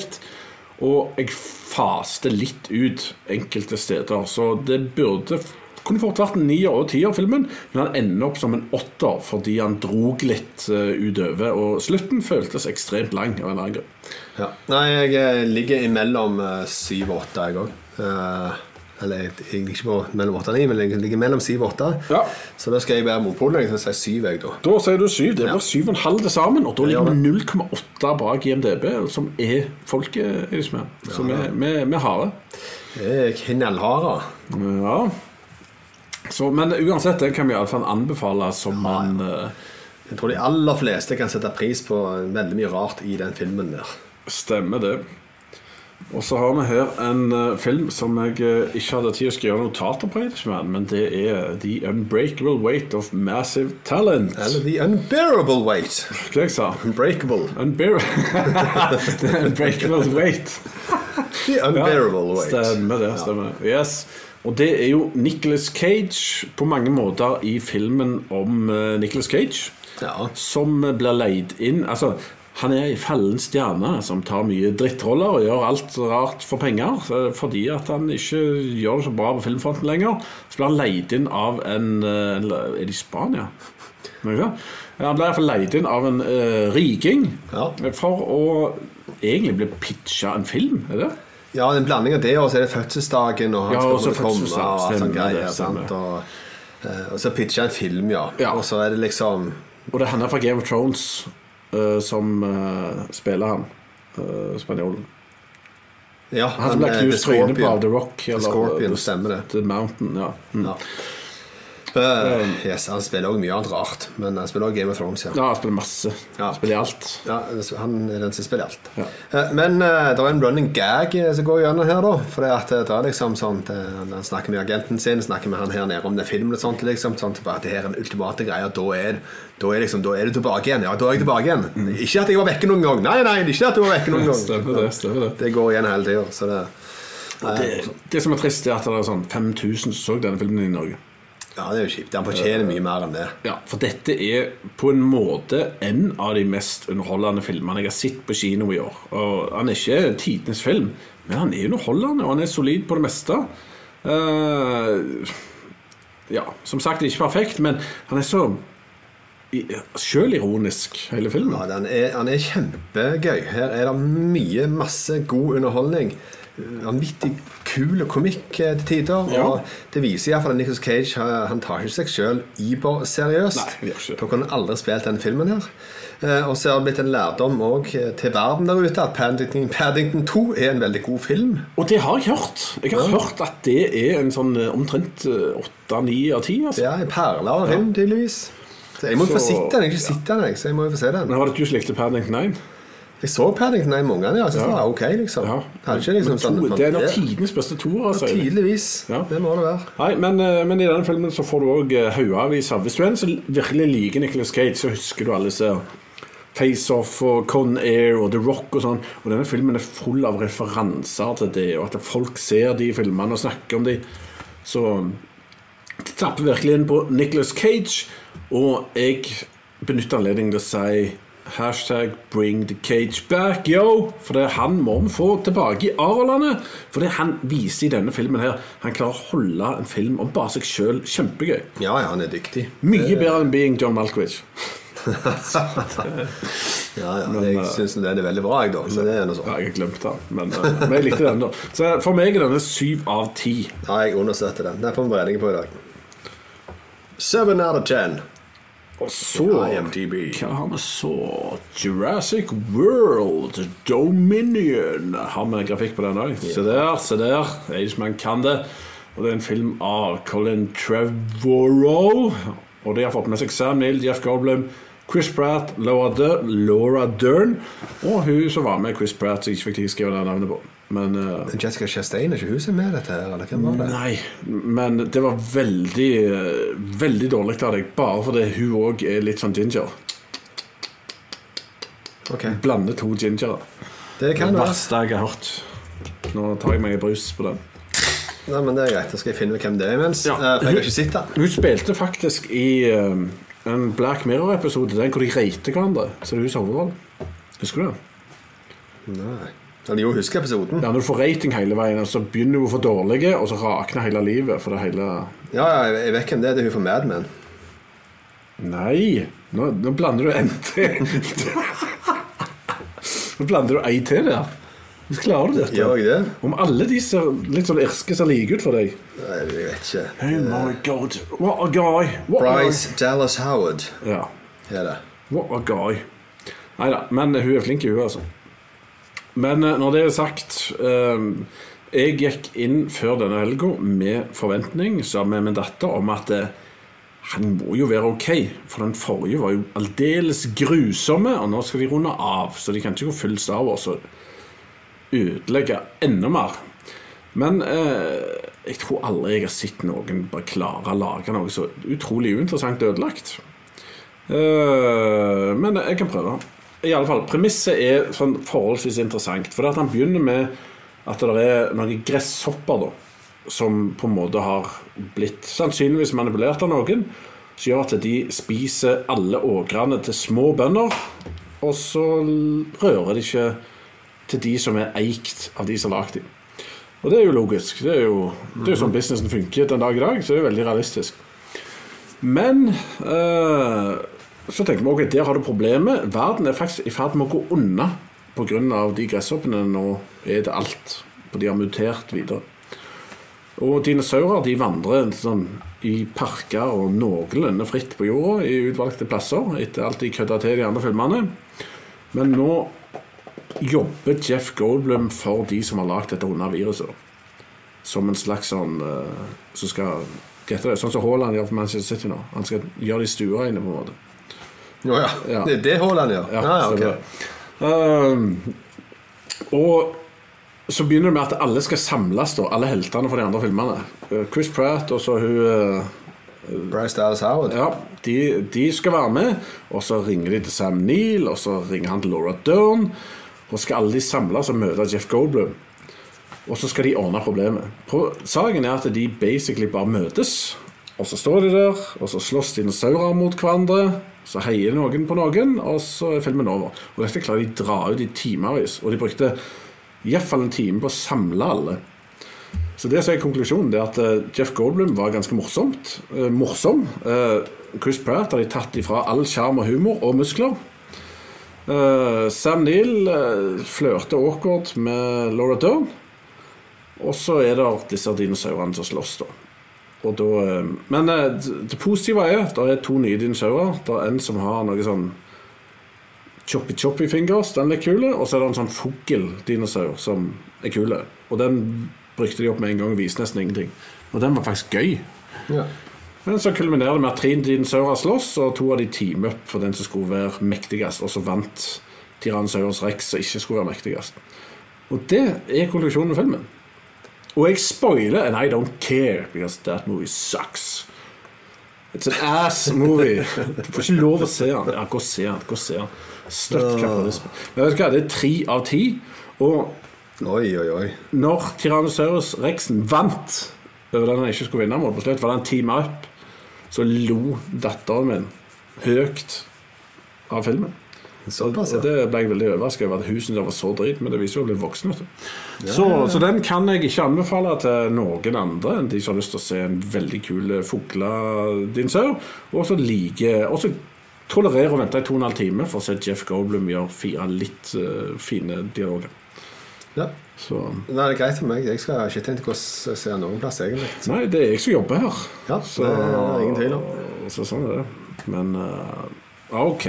Og jeg faster litt ut enkelte steder. Så det burde kunne fort vært en nier og tier, filmen, men han ender opp som en åtter fordi han drog litt eh, utover. Og slutten føltes ekstremt lang. av en annen grunn.
Ja. Nei, jeg eh, ligger imellom eh, syv og åtte, jeg òg. eller jeg ligger ikke på mellom åtte og ni, men jeg ligger mellom syv og åtte.
Ja.
Så da skal jeg være motpolen. Jeg sier si syv, jeg, da.
Da sier du syv. Det blir syv og en halv til sammen. Og da ligger vi 0,8 bak IMDb, som er folket, folkeerisme. Så vi, vi, vi er harde.
Det er knallharde.
Ja. Så, men uansett, den kan vi iallfall anbefale som en eh,
Jeg tror de aller fleste kan sette pris på veldig mye rart i den filmen der.
Stemmer det. Og så har vi her en eh, film som jeg eh, ikke hadde tid å skrive notater på, men det er The Unbreakable Weight of Massive Talent.
Eller The Unbearable Weight.
Hva jeg sa
Unbreakable.
Unbear The Unbreakable Weight.
The Unbearable Weight.
Stemmer det. stemmer det. Yes. Og det er jo Nicholas Cage på mange måter i filmen om uh, Nicholas Cage.
Ja.
Som blir leid inn Altså, han er ei fallen stjerne som tar mye drittroller og gjør alt rart for penger. eh, Fordi at han ikke gjør det så bra på filmfronten lenger. Så blir han leid inn av en eh, Er det i Spania? Han ble iallfall leid inn av en uh, riking
Ja.
for å egentlig bli pitcha en film. Er det?
Ja, en blanding av det, og så er det fødselsdagen, og han
Ja, og så
komme, og
det,
greier. sant? Og, eh, og så pitcher en film, ja.
Ja.
Og så er det liksom
Og det er henne fra Game of Thrones uh, som uh, spiller han. Uh, spanjolen.
Ja,
Han som ble knust
The
trynet på av The Rock.
The Scorpion,
The,
stemmer det.
The Mountain, ja. Mm.
Ja. Eh, yes, han spiller også mye annet rart, men han spiller også Game of Thrones, ja.
Ja, han spiller masse.
Ja.
Han spiller alt.
Ja, han er den som spiller alt.
Ja.
Uh, Men uh, det er en running gag eh, som går gjennom her, da. For det, er liksom sånn Han snakker med agenten sin, snakker med han her nede om den filmen og sånt. liksom Sånn at det her er den ultimate greia. Da er, da, er liksom, da er du tilbake igjen. Ja, da er jeg tilbake igjen. Ikke at jeg var vekke noen gang. Nei, nei, ikke at du var vekke noen gang.
Mm. Stemmer det. stemmer det
Det går igjen hele tida. Så det
det, det som er trist, er at det er sånn 5000 som så denne filmen i Norge.
Ja, det er jo kjipt. Han fortjener mye mer enn det.
Ja, For dette er på en måte en av de mest underholdende filmene jeg har sett på kino i år. Og Han er ikke tidenes film, men han er underholdende, og han er solid på det meste. Uh, ja, som sagt ikke perfekt, men han er så sjølironisk, hele filmen.
Ja, den er, han er kjempegøy. Her er det mye, masse god underholdning. Vanvittig kul komikk eh, til tider.
Ja.
Og det viser iallfall at Nicholas Cage han, tar ikke seg sjøl seriøst.
Nei, det gjør ikke.
Da kunne han aldri spilt den filmen her. Eh, og så har det blitt en lærdom til verden der ute at Paddington, Paddington 2 er en veldig god film.
Og det har jeg hørt. Jeg har hørt at det er en sånn eh, omtrent åtte-ni av ti. Altså.
Er en perle av en film, tydeligvis. Så jeg må jo få sitte den. Jeg har ikke sett den, jeg, så jeg må jo få se den.
Men Var det du som likte Paddington 1?
Jeg så Paddington en mange ganger. Jeg synes
Ja.
det var ok, liksom.
Ja.
Det ikke liksom
Men
sånn
to, det er
nok
tidenes beste toer. Altså.
Tydeligvis.
Ja.
Det må det være.
Nei, men, eh, men i denne filmen så får du òg haugevis av Hvis du er en som virkelig liker Nicholas Cage, så husker du alle disse Face-Off og Con Air og The Rock og sånn. Og denne filmen er full av referanser til det, og at folk ser de filmene og snakker om de. Så det tapper virkelig inn på Nicholas Cage, og jeg benytter anledningen til å si Hashtag bring the cage back, yo! For det er han må vi få tilbake i Arolandet. For det han viser i denne filmen her Han klarer å holde en film om bare seg sjøl kjempegøy.
Ja, ja, han er dyktig.
Mye bedre enn Being John Malkovich.
Ja, ja,
Men,
jeg
eh,
syns den er veldig bra, jeg, da. Så det er noe sånt.
Ja, jeg har glemt den, men, eh, men jeg likte den, da. Så for meg er denne syv av ti.
Ja, jeg understøtter den. Den får vi bredning på i dag. Seven out of ten.
Og så
IMDb.
Hva har vi så? Jurassic World Dominion. Har vi grafikk på den òg? Se der, se der. Ageman kan det. Og det er en film av Colin Trevorrow. Og de har fått med seg Sam Neill, Jeff Goldblum, Chris Pratt, Laura Dern, Laura Dern og hun som var med Chris Pratt, som ikke fikk tid til å skrive det navnet på. Men uh,
Men Jessica Chastain, er ikke hun som er med dette? Eller hvem var det?
Nei, men det var veldig eh, Veldig dårlig av deg, bare fordi hun òg er litt sånn ginger.
Okay.
Blande to gingere.
Det kan være.
verste jeg har hørt. Nå tar jeg meg en brus på den.
Nei, men det er greit. Da skal jeg finne ut hvem det er imens.
Ja.
Uh, jeg har ikke sett den.
Hun spilte faktisk i uh, en Black Mirror-episode Den hvor de reiter hverandre. Så det er hun som hovedrollen. Husker du det?
Nei. Eller jo, husker episoden.
Ja, Når du får rating hele veien, og så begynner hun å få dårlige, og så rakner hele livet. For det hele
Ja, ja, jeg vet hvem det er. Det er hun fra Mad Men.
Nei! Nå, nå blander du en til. nå blander du ei til der. Hvordan klarer du dette?
Gjør jeg det?
Om alle de ser litt sånn irske ser like ut for deg
Nei, jeg vet ikke.
Oh my god, what a guy! What a
Bryce Dallas Howard.
Ja,
er det.
what a guy. Nei da, men hun er flink i huet, altså. Men eh, når det er sagt eh, Jeg gikk inn før denne helga med forventning sammen med min datter om at eh, han må jo være ok, for den forrige var jo aldeles grusomme, og nå skal de runde av, så de kan ikke gå full Star Wars og ødelegge enda mer. Men eh, jeg tror aldri jeg har sett noen bare klare å lage noe så utrolig uinteressant ødelagt. Eh, men jeg kan prøve. I alle fall, Premisset er sånn forholdsvis interessant. For det at han begynner med at det er noen gresshopper da, som på en måte har blitt sannsynligvis manipulert av noen, som gjør at de spiser alle åkrene til små bønder, og så rører de ikke til de som er eikt av de som har lagd dem. Og det er jo logisk. Det er jo, det er jo sånn businessen funker den dag i dag, så det er jo veldig realistisk. Men eh, så tenker vi ok, der har du problemet. Verden er faktisk i ferd med å gå unna pga. de gresshoppene nå er det alt. Og de har mutert videre. Og dinosaurer de vandrer sånn i parker og noenlunde fritt på jorda i utvalgte plasser etter alt de kødda til de andre filmene. Men nå jobber Jeff Goldblum for de som har lagd dette onde viruset. Som en slags sånn uh, som skal det, Sånn som Haaland gjør for Manchester City nå. Han skal gjøre de stuereine, på en måte.
Å ja.
Ja.
Det er det Haaland gjør?
Ja,
Ja, ja,
stemmer
ok.
Um, og så begynner det med at alle skal samles, da, alle heltene fra de andre filmene. Uh, Chris Pratt og så hun uh,
Bryce Dallas Howard.
Ja, de, de skal være med. Og så ringer de til Sam Neill, og så ringer han til Laura Dern. Og skal alle de samles og møte Jeff Goldblum. Og så skal de ordne problemet. Pro- Saken er at de basically bare møtes. Og så står de der, og så slåss dinosaurer mot hverandre. Så heier noen på noen, og så er filmen over. Og dette klarer de å dra ut i timevis. Og de brukte iallfall en time på å samle alle. Så det som er konklusjonen, det er at eh, Jeff Goldblum var ganske morsomt. eh, morsom. Eh, Chris Pratt har de tatt ifra all sjarm og humor og muskler. Eh, Sam Neill eh, flørter awkward med Laura Dern. Og så er det disse dinosaurene som slåss, da. Og da eh, men eh, det positive er at det er to nye dinosaurer. Det er en som har noe sånn choppy choppy fingers, den er kul. Og så er det en sånn fugldinosaur som er kule. Og den brukte de opp med en gang og viste nesten ingenting. Og den var faktisk gøy.
Ja.
Men så kulminerer det med at tre dinosaurer slåss, og to av de teamer opp for den som skulle være mektigst, og så vant Tyrannosaurus rex som ikke skulle være mektigst. Og det er konklusjonen med filmen. Og jeg spoiler, and I don't care, because that movie sucks. It's an ass movie. Du får ikke lov å se den. Ja, gå og se den. Gå og se den. Støtt kapitalisme. Men vet du hva, det er tre av ti. Og
Oi, oi, oi.
når Tyrannosaurus rexen vant over den han ikke skulle vinne mot på slutt, var det en team up, så lo datteren min høyt av filmen.
Såpass,
Og
ja.
det ble jeg veldig overrasket over at hun der var så drit, men det viser jo å bli voksen. du. Så, så den kan jeg ikke anbefale til noen andre enn de som har lyst til å se en veldig kul fugledinosaur, og så liker Og så tolererer å vente i to og en halv time for å se Jeff Goldblum gjøre fire litt uh, fine dialoger.
ja.
Så
Nei, det er greit for meg. Jeg skal ikke tenke å se noen plass, egentlig.
Nei, det er jeg som jobber her.
Ja, det er ingen tvil om.
Så sånn er det. Men uh, OK.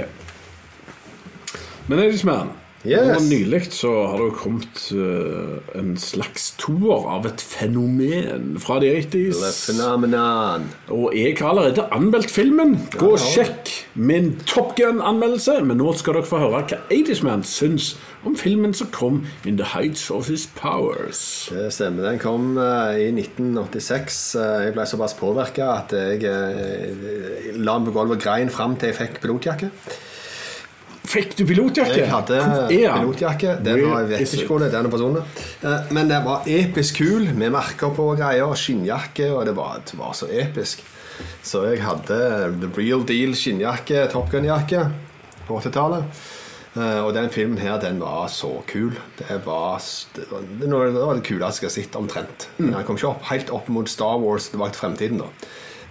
Men Edisman,
Yes.
nylig så har det jo kommet uh, en slags toer av et fenomen fra de 80s.
The phenomenon.
Og jeg har allerede anmeldt filmen. Gå og sjekk min Top Gun-anmeldelse. Men nå skal dere få høre hva 80's-man syns om filmen som kom In the Heights of His Powers.
Det stemmer. Den kom uh, i 1986. Eh, jeg ble såpass påvirka at jeg uh, la den på gulvet og grein fram til jeg fikk pilotjakke.
Fikk du pilotjakke?
Jeg hadde pilotjakke. Den var, jeg vet ikke hvor det er. Er forsvunnet. Eh, Men den var episk kul, med merker på og greier. Skinnjakke, og det var, det var så episk. Så jeg hadde the real deal skinnjakke, Top Gun-jakke, på 80-tallet. Eh, Og den filmen her, den var så kul. Det var, det var, det var det, var det kuleste jeg har sett, omtrent.
Mm.
Den kom ikke opp helt opp mot Star Wars tilbake til fremtiden, da.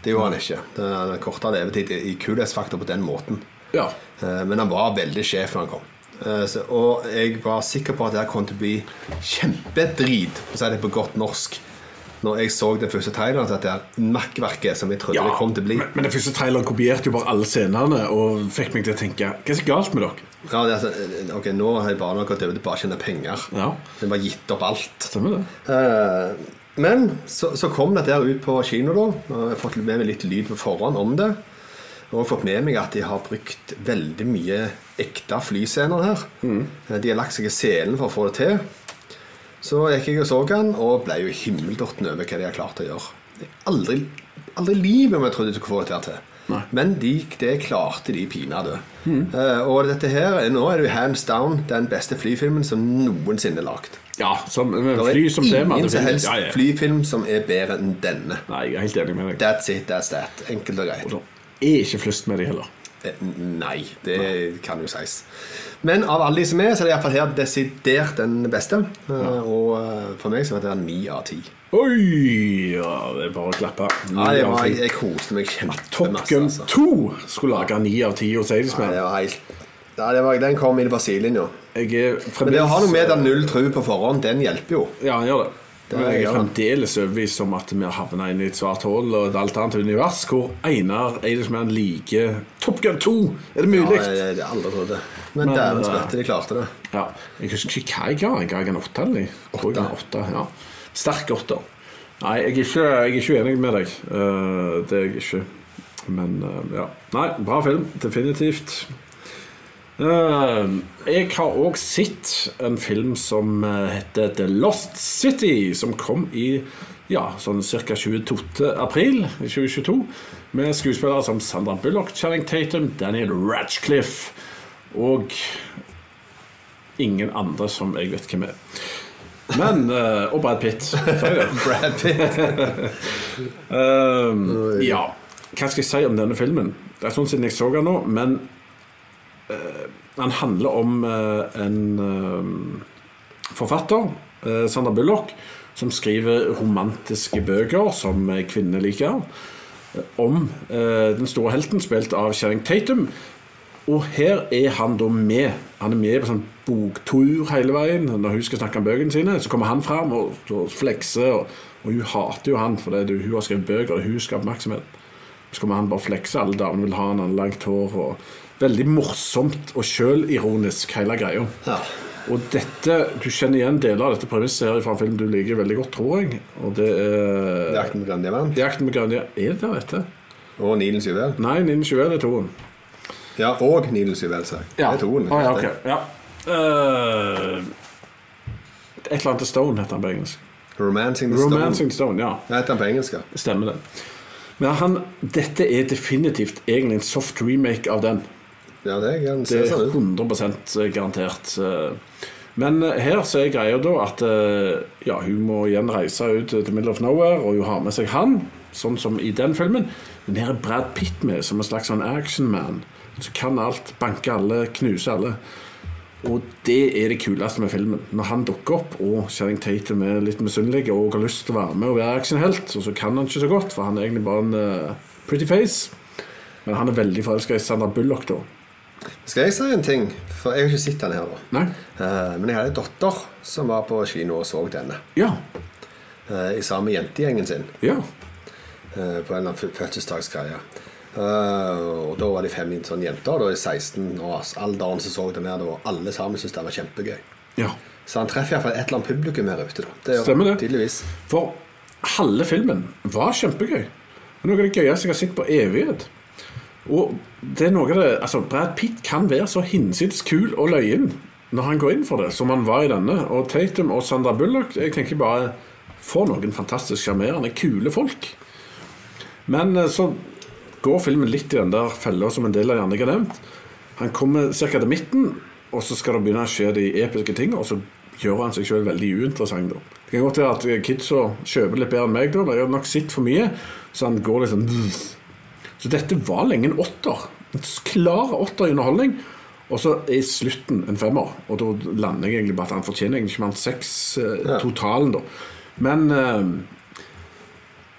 Det gjorde han ikke. Den korta levetid i kulhetsfaktor på den måten.
Ja.
Eh, Men han var veldig sjef når han kom. Eh, Og jeg var sikker på at det kom til å bli kjempedrit, for å si det på godt norsk, når jeg så den første traileren til dette makkverket som jeg trodde det kom til å bli.
Men, men den første traileren kopierte jo bare alle scenene og fikk meg til å tenke Hva er så galt med dere?
Ja, det er altså, ok, Nå har jeg bare gått over til bare å tjene penger.
Ja.
Jeg bare gitt opp alt.
Stemmer det?
Eh, Men så, så kom dette ut på kino, da. Jeg har fått med meg litt lyd på forhånd om det. Jeg har fått med meg at de har brukt veldig mye ekte flyscener her. Mm. De har lagt seg i selen for å få det til. Så gikk jeg og så den, og ble jo himmeldotten over hva de har klart å gjøre. Aldri, aldri livet om jeg trodde de skulle få det til.
Nei.
Men de, det klarte de pinadø. Eh, og dette her, nå er det jo hands down den beste flyfilmen som noensinne er lagd.
Ja, som, men
Det
fly
er
som tema.
ingen som helst
Ja, ja.
flyfilm som er bedre enn denne.
Nei, jeg er helt enig med deg.
That's it, that's that. Enkelt og greit.
Er ikke flust med de heller.
Eh, Nei, det kan jo sies. Men av alle de som er, så er det iallfall her desidert den beste. Ja. Og eh, for meg så var det ni av ti.
Oi! Ja, det er bare å klappe.
Ja, jeg var, jeg, jeg koste meg
Top
kjempemasse.
Gun
Altså.
2 skulle lage ni av ti hos
Ja, det var helt ja, det var, Den kom inn på sidelinja.
Er
Men det å ha noe med den null tru på forhånd, den hjelper jo.
Ja, han gjør det.
Det
Men jeg er fremdeles overbevist om at vi har havna inn i et svart hull og et alt annet univers hvor Einar Eidesmann liker Top Gun 2. Er det mulig?
Ja, jeg, jeg aldri trodde det. Men,
Men,
dæven
eh,
spøtte, de klarte det.
Ja. Jeg husker ikke hva jeg ga. Jeg ga en åtte eller jeg åtte, ja. Sterk åtter. Nei, jeg er ikke, jeg er ikke enig med deg. Eh, det er jeg ikke. Men eh, ja. Nei, bra film. Definitivt. Eh, jeg har òg sett en film som eh, heter The Lost City, som kom i ja, sånn ca. 22. april 2022. Med skuespillere som Sandra Bullock, Channing Tatum, Daniel Radcliffe og ingen andre som jeg vet hvem er. Men eh, Og Brad Pitt.
Brad Pitt.
Um, ja, hva skal jeg si om denne filmen? Det er sånn siden jeg så den nå, men eh, den handler om eh, en eh, forfatter, Sandra Bullock, som skriver romantiske bøker som kvinner liker, om den store helten spilt av Channing Tatum. Og her er han da med. Han er med på sånn boktur hele veien. Når hun skal snakke om bøkene sine, så kommer han fram og, og flekser. Og, og hun hater jo han fordi hun har skrevet bøker, og hun skal ha oppmerksomhet. Så kommer han bare flekse. Alle damene vil ha han, han har langt hår. Og veldig morsomt og sjølironisk, hele greia.
Ja.
Og dette, du kjenner igjen deler av dette premisset her fra en film du liker veldig godt, tror jeg. Og det er
Jakten med Grønn diamant.
Jakten med Grønne Er det der dette?
Og Nilens juvel.
Nei, 1921 er toen.
Ja, og Nilens juvel, sa jeg. Det er toen.
Ah, ja, ok. ja. Uh, et eller annet Stone heter han på engelsk.
Romancing the Stone.
Romancing Stone, ja.
Det heter han på engelsk. ja.
Stemmer det. Men han, dette er definitivt egentlig en soft remake av den.
Ja, det
Det er
sånn ut.
100 garantert. eh. Men eh, her så er greia da at eh, ja, hun må igjen reise ut til middle of nowhere, og hun har med seg han, sånn som i den filmen. Men her er Brad Pitt med som en slags sånn actionman. Som kan alt, banke alle, knuse alle. Og det er det kuleste med filmen. Når han dukker opp, og Channing Tatum er litt misunnelig og har lyst til å være med og være actionhelt, og så kan han ikke så godt, for han er egentlig bare en uh, pretty face. Men han er veldig forelska i Sandra Bullock, da.
Skal jeg si en ting? For jeg har ikke sett den her.
Nei?
Eh, Men jeg hadde en datter som var på kino og så denne.
Ja.
eh, I sammen med jentegjengen sin.
Ja.
eh, På en eller annen fø- fødselsdagsgreie. Og da var de fem sånne jenter. Da i 16-årsalderen som så den her, og alle sammen syntes det var kjempegøy.
ja.
Så han treffer iallfall et eller annet publikum her ute. da det
Stemmer det.
Tydeligvis.
For halve filmen var kjempegøy. Noe av det gøyeste jeg har sett på evighet. Og det er noe av det Altså, Brad Pitt kan være så hinsides kul og løyen når han går inn for det, som han var i denne. Og Tatum og Sandra Bullock Jeg tenker bare For noen fantastisk sjarmerende, kule folk. Men eh, så går filmen litt i den der fella som en del av andre har nevnt. Han kommer ca. til midten, og så skal det begynne å skje de episke tingene, og så gjør han seg sjøl veldig uinteressant. da. Det kan godt være at kidsa kjøper litt bedre enn meg, da. men Jeg har nok sett for mye, så han går litt sånn Så dette var lenge en åtter. En klar åtter i underholdning. Og så er slutten en femmer, og da lander jeg egentlig på at han fortjener egentlig ikke mer enn seks eh, totalen, da. Men eh,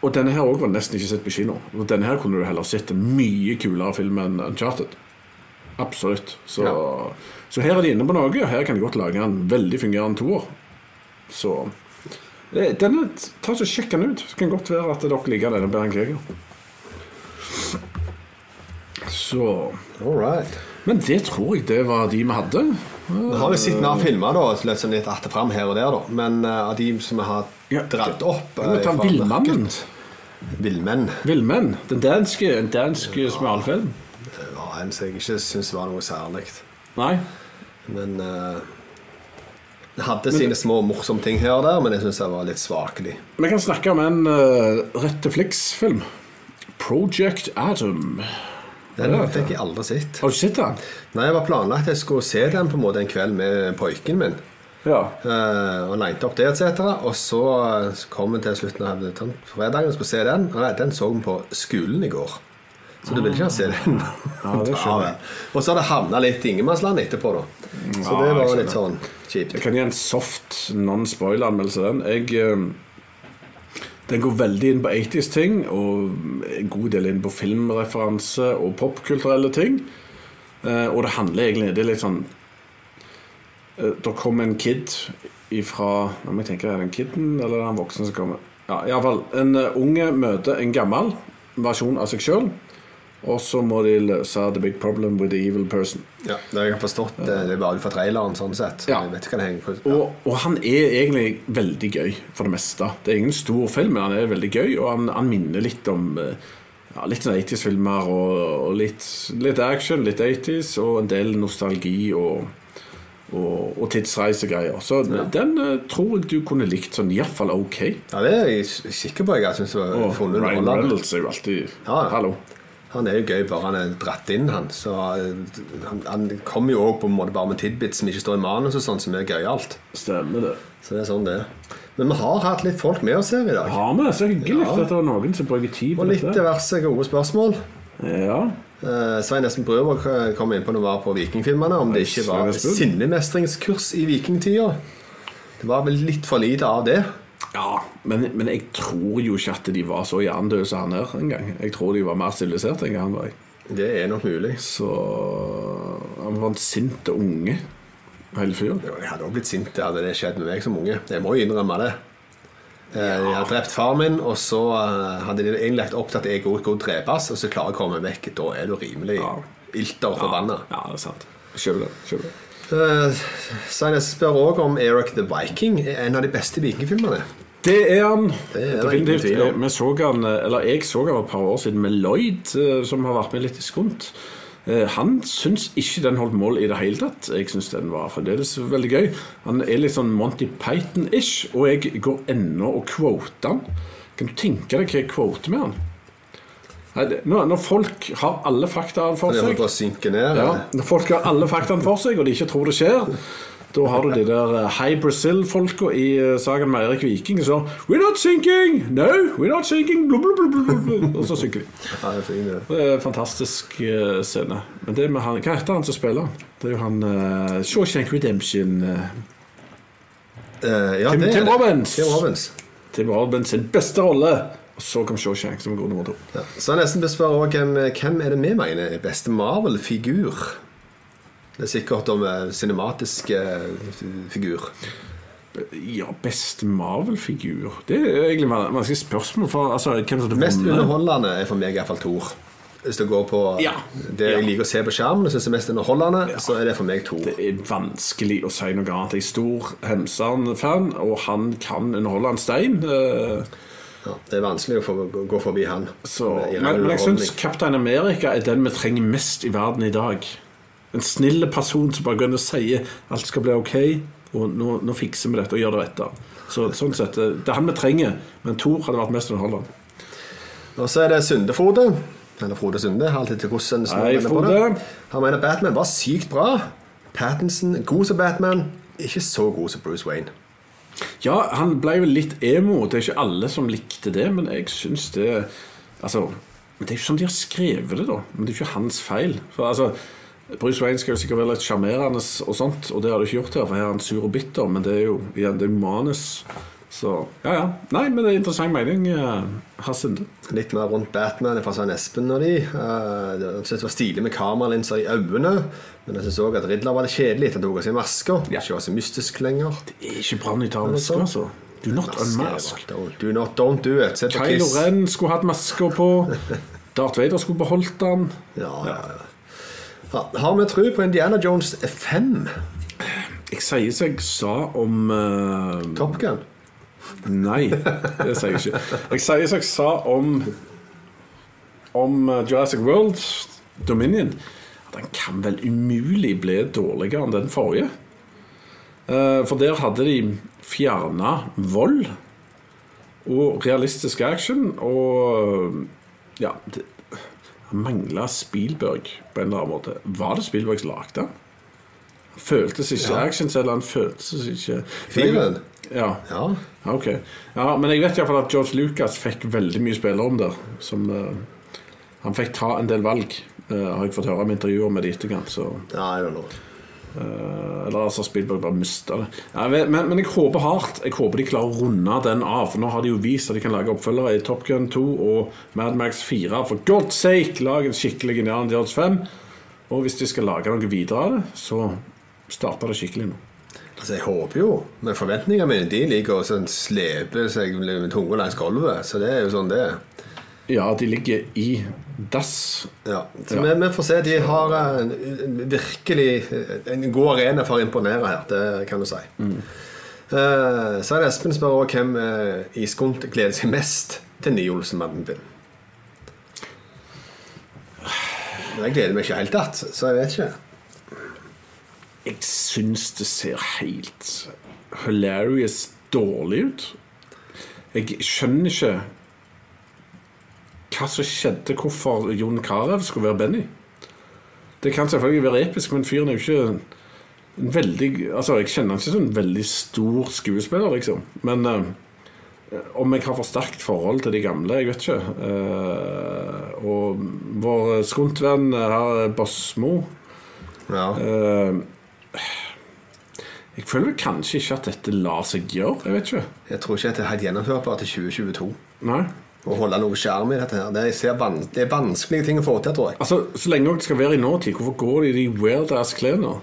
Og denne her òg var nesten ikke sett på kino. Og denne her kunne du heller sett en mye kulere film enn Uncharted. Absolutt. Så,
Ja.
så her er de inne på noe. og Her kan de godt lage en veldig fungerende toer. Så eh, denne, ta så Sjekk den ut. Så kan godt være at dere liker denne bedre enn jeg. Så
All right.
Men det tror jeg det var de vi hadde.
Vi har jo sett mer filmer, da, litt sånn litt att fram her og der, da. Men eh, av de som vi har
Ja,
dratt opp
Vi må ta
eh,
Villmannen.
Villmenn.
Villmenn. Den danske, en dansk smalfilm.
Det var en som jeg ikke syns var noe særlig.
Nei.
Men uh, Det hadde sine små morsomme ting her og der, men jeg syns det var litt svakelig.
Vi kan snakke om en uh, rett til Flix-film. Project Adam.
Den
Ja,
fikk jeg aldri sett.
Har du sett den?
Nei, Jeg var planlagt jeg skulle se den på en måte en kveld med pojken min.
Ja.
Uh, og leinte opp det, etc. Og så kom vi til slutten av fredagen og skulle se den. Og nei, den så vi på skolen i går. Så du ville ikke se den.
Ja, det skjønner jeg.
Og så har det havna litt i ingenmannsland etterpå, da. Så
Ja,
det var litt sånn kjipt.
Jeg kan gi en soft non-spoiler-anmeldelse den. Jeg, eh, den går veldig inn på 80s-ting, og en god del inn på filmreferanse og popkulturelle ting. Eh, og det handler egentlig Det er litt sånn eh, Det kommer en kid ifra må jeg tenke, Er det en kiden eller er det en voksen som kommer? Ja, iallfall. En eh, unge møter en gammel versjon av seg sjøl. Og så må de løse the big problem with the evil person.
Ja, det har jeg forstått. Det det er bare ut fra traileren, sånn sett.
Ja.
Jeg vet ikke hva det henger på. Ja.
Og, og han er egentlig veldig gøy, for det meste. Det er ingen stor film, men han er veldig gøy, og han, han minner litt om eh, ja, litt sånn 80s-filmer, og, og litt, litt action, litt 80s, og en del nostalgi og, og, og tidsreisegreier. Så den eh, tror jeg du kunne likt sånn iallfall ok.
ja, det er jeg sikker på. Jeg syns det var funnet
Ryan. Reynolds er jo alltid
Ja, ja.
Hallo.
Han er jo gøy bare han er dratt inn, han. Så eh, han, han kommer jo òg bare med tidbits som ikke står i manus, og sånn som er gøyalt.
Stemmer det.
Så det er sånn det er. Men vi har hatt litt folk med oss her i dag.
Har vi? Så hyggelig
Ja.
at det er noen som bruker tid på
Og litt diverse gode spørsmål.
Ja.
Uh, Svein Espen Brøvåg kom inn på noe var på Vikingfilmene, om det ikke var sinnemestringskurs i vikingtida. Det var vel litt for lite av det.
Ja, men, men jeg tror jo ikke at de var så hjernedøde som han er engang. Jeg tror de var mer siviliserte enn han var.
Det er nok mulig.
Så han var en sint unge, hele fyren.
Jeg hadde også blitt sint hadde det skjedd med meg som unge. Jeg må jo innrømme det. Ja. Jeg hadde drept far min, og så eh, hadde de egentlig lagt opp til at jeg også skulle drepes, og så klarer jeg å komme vekk. Da er du rimelig
Ja.
ilter og forbanna.
Ja, det er sant. Kjøp det. Kjøp det.
Uh, Svein spør òg om Eric the Viking en av de beste vikingfilmene.
Det er han.
Det er
Definitivt. Vi så han, eller jeg så han et par år siden med Lloyd, eh, som har vært med litt i skunt. Eh, Han syns ikke den holdt mål i det hele tatt. Jeg syns den var fremdeles veldig gøy. Han er litt sånn Monty Python-ish, og jeg går ennå og quoter han. Kan du tenke deg hva jeg quoter med han? Når, når folk har alle fakta for
Det
seg ja, Når folk har alle faktaene for seg, og de ikke tror det skjer, da har du de der eh, High Brazil-folka i eh, saken med Eirik Viking som We're not sinking! No, we're not sinking! Blu, blu, blu. Og så synker de.
Det er
en fantastisk eh, scene. Men det med han, Hva heter han som spiller? Det er jo han uh, Shawshank Redemption. Eh,
ja,
Tim- Tim. Robbins.
Tim Robbins.
Tim Robbins sin beste rolle. Og så kom Shawshank som god nummer to.
Ja. Så jeg nesten bespør også hvem, hvem er det vi mener er beste Marvel-figur? Det er sikkert om eh, cinematisk eh, figur.
Ja, best Marvel-figur Det er egentlig vanskelig spørsmål. For, altså,
Mest underholdende er for meg iallfall Thor. Hvis det går på
Ja.
det jeg
Ja.
liker å se på skjermen, og syns er mest underholdende, så er det for meg Thor.
Det er vanskelig å si noe annet. Jeg er stor Hemsan-fan, og han kan underholde en stein. eh,
Ja, det er vanskelig å få, gå forbi han.
Så, men, men jeg syns Kaptein Amerika er den vi trenger mest i verden i dag. En snill person som bare går inn og sier alt skal bli ok, og nå, nå fikser vi dette og gjør det rette. Så, sånn sett, eh, Det er han vi trenger, men Thor hadde vært mest underholdende.
Og så er det Sunde-Frode. Eller Frode Sunde. Alltid til hvordan en
Hei, Frode.
Han mener Batman var sykt bra. Pattinson god som Batman. Ikke så god som Bruce Wayne.
Ja, han ble vel litt emo. Det er ikke alle som likte det, men jeg syns det Altså, Det er jo sånn de har skrevet det, da. Men det er ikke hans feil. For altså Bruce Wayne skal jo sikkert være litt sjarmerende og sånt, og det har du ikke gjort her, for her er han sur og bitter, men det er jo igjen, det er manus. Så ja, ja. Nei, men det er interessant mening. Hassende.
Litt mer rundt Batman fra Svein Espen og de. Uh, jeg synes det var stilig med kameralinser i øynene. Men jeg syns òg at Ridler var litt kjedelig at han tok av seg masker.
Ja.
Ikke var så mystisk lenger.
Det er ikke bra nytt av maska, altså. Do not unmask.
Do not, don't do it.
Kylo Ren skulle hatt masker på. Darth Vader skulle beholdt den.
Ja, ja, ja. Har vi tro på Indiana Jones 5?
Jeg sier som jeg sa om uh...
Top Gun?
Nei, det sier jeg ikke. Jeg sier som jeg sa om Om eh, Jurassic World Dominion at den kan vel umulig bli dårligere enn den forrige. Uh, For der hadde de fjerna vold og realistisk action og Ja, mangla Spielberg på en eller annen måte. Var det Spielberg som lagde den? Føltes ikke
Ja.
action, eller han føltes ikke
Filmen?
Ja.
Ja.
Ok. Ja, men jeg vet iallfall at George Lucas fikk veldig mye spillerom der. Som, uh, han fikk ta en del valg, uh, har jeg fått høre om intervjuer med det i etterkant. Så,
ja,
jeg eller altså Spielberg bare mista det. Jeg vet- men, men jeg håper hardt Jeg håper de klarer å runde den av. For nå har de jo vist at de kan lage oppfølgere i Top Gun 2 og Mad Max 4. For God's sake, lag en skikkelig Indiana Jones 5. Og hvis de skal lage noe videre av det, så starter det skikkelig nå.
Altså, Jeg håper jo, men forventningene mine de ligger og sånn sleper seg med tunga langs gulvet. Så det er jo sånn det er.
Ja, de ligger i dass.
Ja. Så
Ja.
Vi, vi får se. De har en, en virkelig en god arena for å imponere her, det kan du si. Mm. så er det Espen spør også hvem uh, i gleder seg mest til nye Olsen-mannen din. Jeg gleder meg ikke helt tatt, så jeg vet ikke.
Jeg syns det ser helt hilarious dårlig ut. Jeg skjønner ikke hva som skjedde, hvorfor Jon Carew skulle være Benny. Det kan selvfølgelig være episk, men fyren er jo ikke en veldig Altså, jeg kjenner han ikke som en veldig stor skuespiller, liksom. Men eh, om jeg har for sterkt forhold til de gamle, jeg vet ikke. Eh, og vår skuntvenn her, Bosmo
Ja.
Eh, jeg føler kanskje ikke at dette lar seg gjøre. Jeg vet ikke.
Jeg tror ikke at det er helt gjennomførbart til 2022
Nei.
Å holde noe skjerm i dette. her Det, van det er vanskelige ting å få til, tror jeg.
Altså, Så lenge det skal være i nåtid, hvorfor går de i de weird-ass klærne?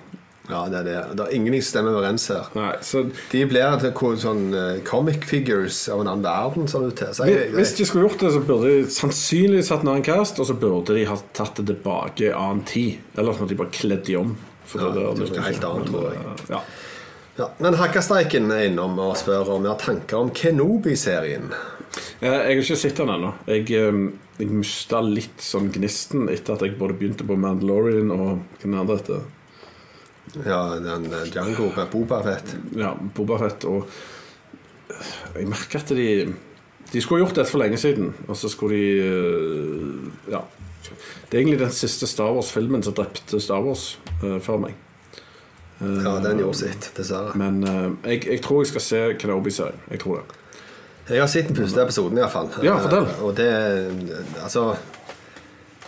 Ja, Det er det. Det er ingenting som stemmer overens her.
Nei, så
De blir til sånn eh, comic figures av en annen verden, ser det ut til.
Hvis
jeg,
hvis de skulle gjort det, så burde de sannsynligvis hatt en annen cast, og så burde de ha tatt det tilbake i annen tid. Eller sånn at de bare kledd de om. For
Ja,
det,
det er noe helt annet, tror jeg.
Ja.
ja. Men Hakkastreiken er innom og spør om vi har tanker om Kenobi-serien.
Eh, Jeg har ikke sett den ennå. Jeg, eh, jeg mista litt sånn gnisten etter at jeg både begynte på Mandalorian og hva den andre heter.
Ja, den eh, Django med Boba Fett.
ja, Bobafett. Og eh, Jeg merker at de De skulle gjort dette for lenge siden, og så skulle de Ja. Det er egentlig den siste Star Wars-filmen som drepte Star Wars uh, for meg. Uh,
Ja, den gjorde sitt, dessverre.
Men uh, jeg, jeg tror jeg skal se Kenobi-serien. Jeg tror det.
Jeg har sett den første episoden, iallfall.
Ja, fortell.
Og det Altså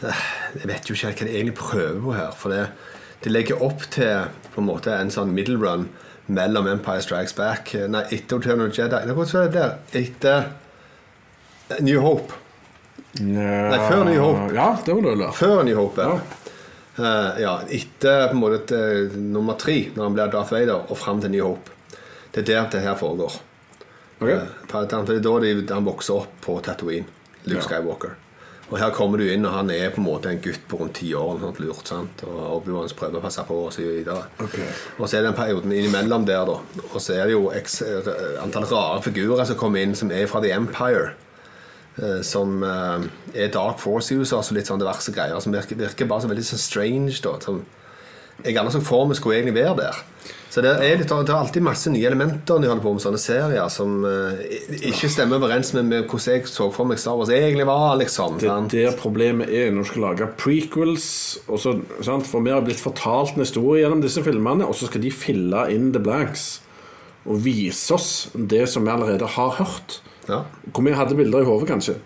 eh, Jeg vet jo ikke helt hva de egentlig prøver på her. For det, de legger opp til på en måte en sånn middle run mellom Empire Strikes Back Nei, etter Return of the Jedi Nei, hvordan var det der? Etter New Hope.
Nei,
før New Hope.
Ja, det var det, være.
Før New Hope.
Ja.
Eh, ja, etter på en måte nummer tre, når han blir Darth Vader, og fram til New Hope. Det er der det her foregår.
Ok.
Eh, da han vokser opp på Tatooine. Luke
Ja.
Skywalker. Og her kommer du inn, og han er på en måte en gutt på rundt ti år. Sånt lurt, sant? Og Obi-Wan prøver å passe på, og så videre.
Okay.
Og så er det den perioden innimellom der, da. Og så er det jo x antall rare figurer som kommer inn, som er fra The Empire. eh, Som eh, er Dark Force-user, altså litt sånn diverse greier. Som virker, virker bare så veldig sånn strange, da. Som jeg aner ikke for meg skulle egentlig være der. Så det er, litt, det er alltid masse nye elementer når de holder på med sånne serier som uh, ikke stemmer overens med, med hvordan jeg så for meg Star Wars egentlig var. liksom
Det er der problemet er når du skal lage prequels. Så, sant? For vi har blitt fortalt en historie gjennom disse filmene, og så skal de fylle inn the blanks og vise oss det som vi allerede har hørt.
Ja.
Hvor vi hadde bilder i hodet, kanskje.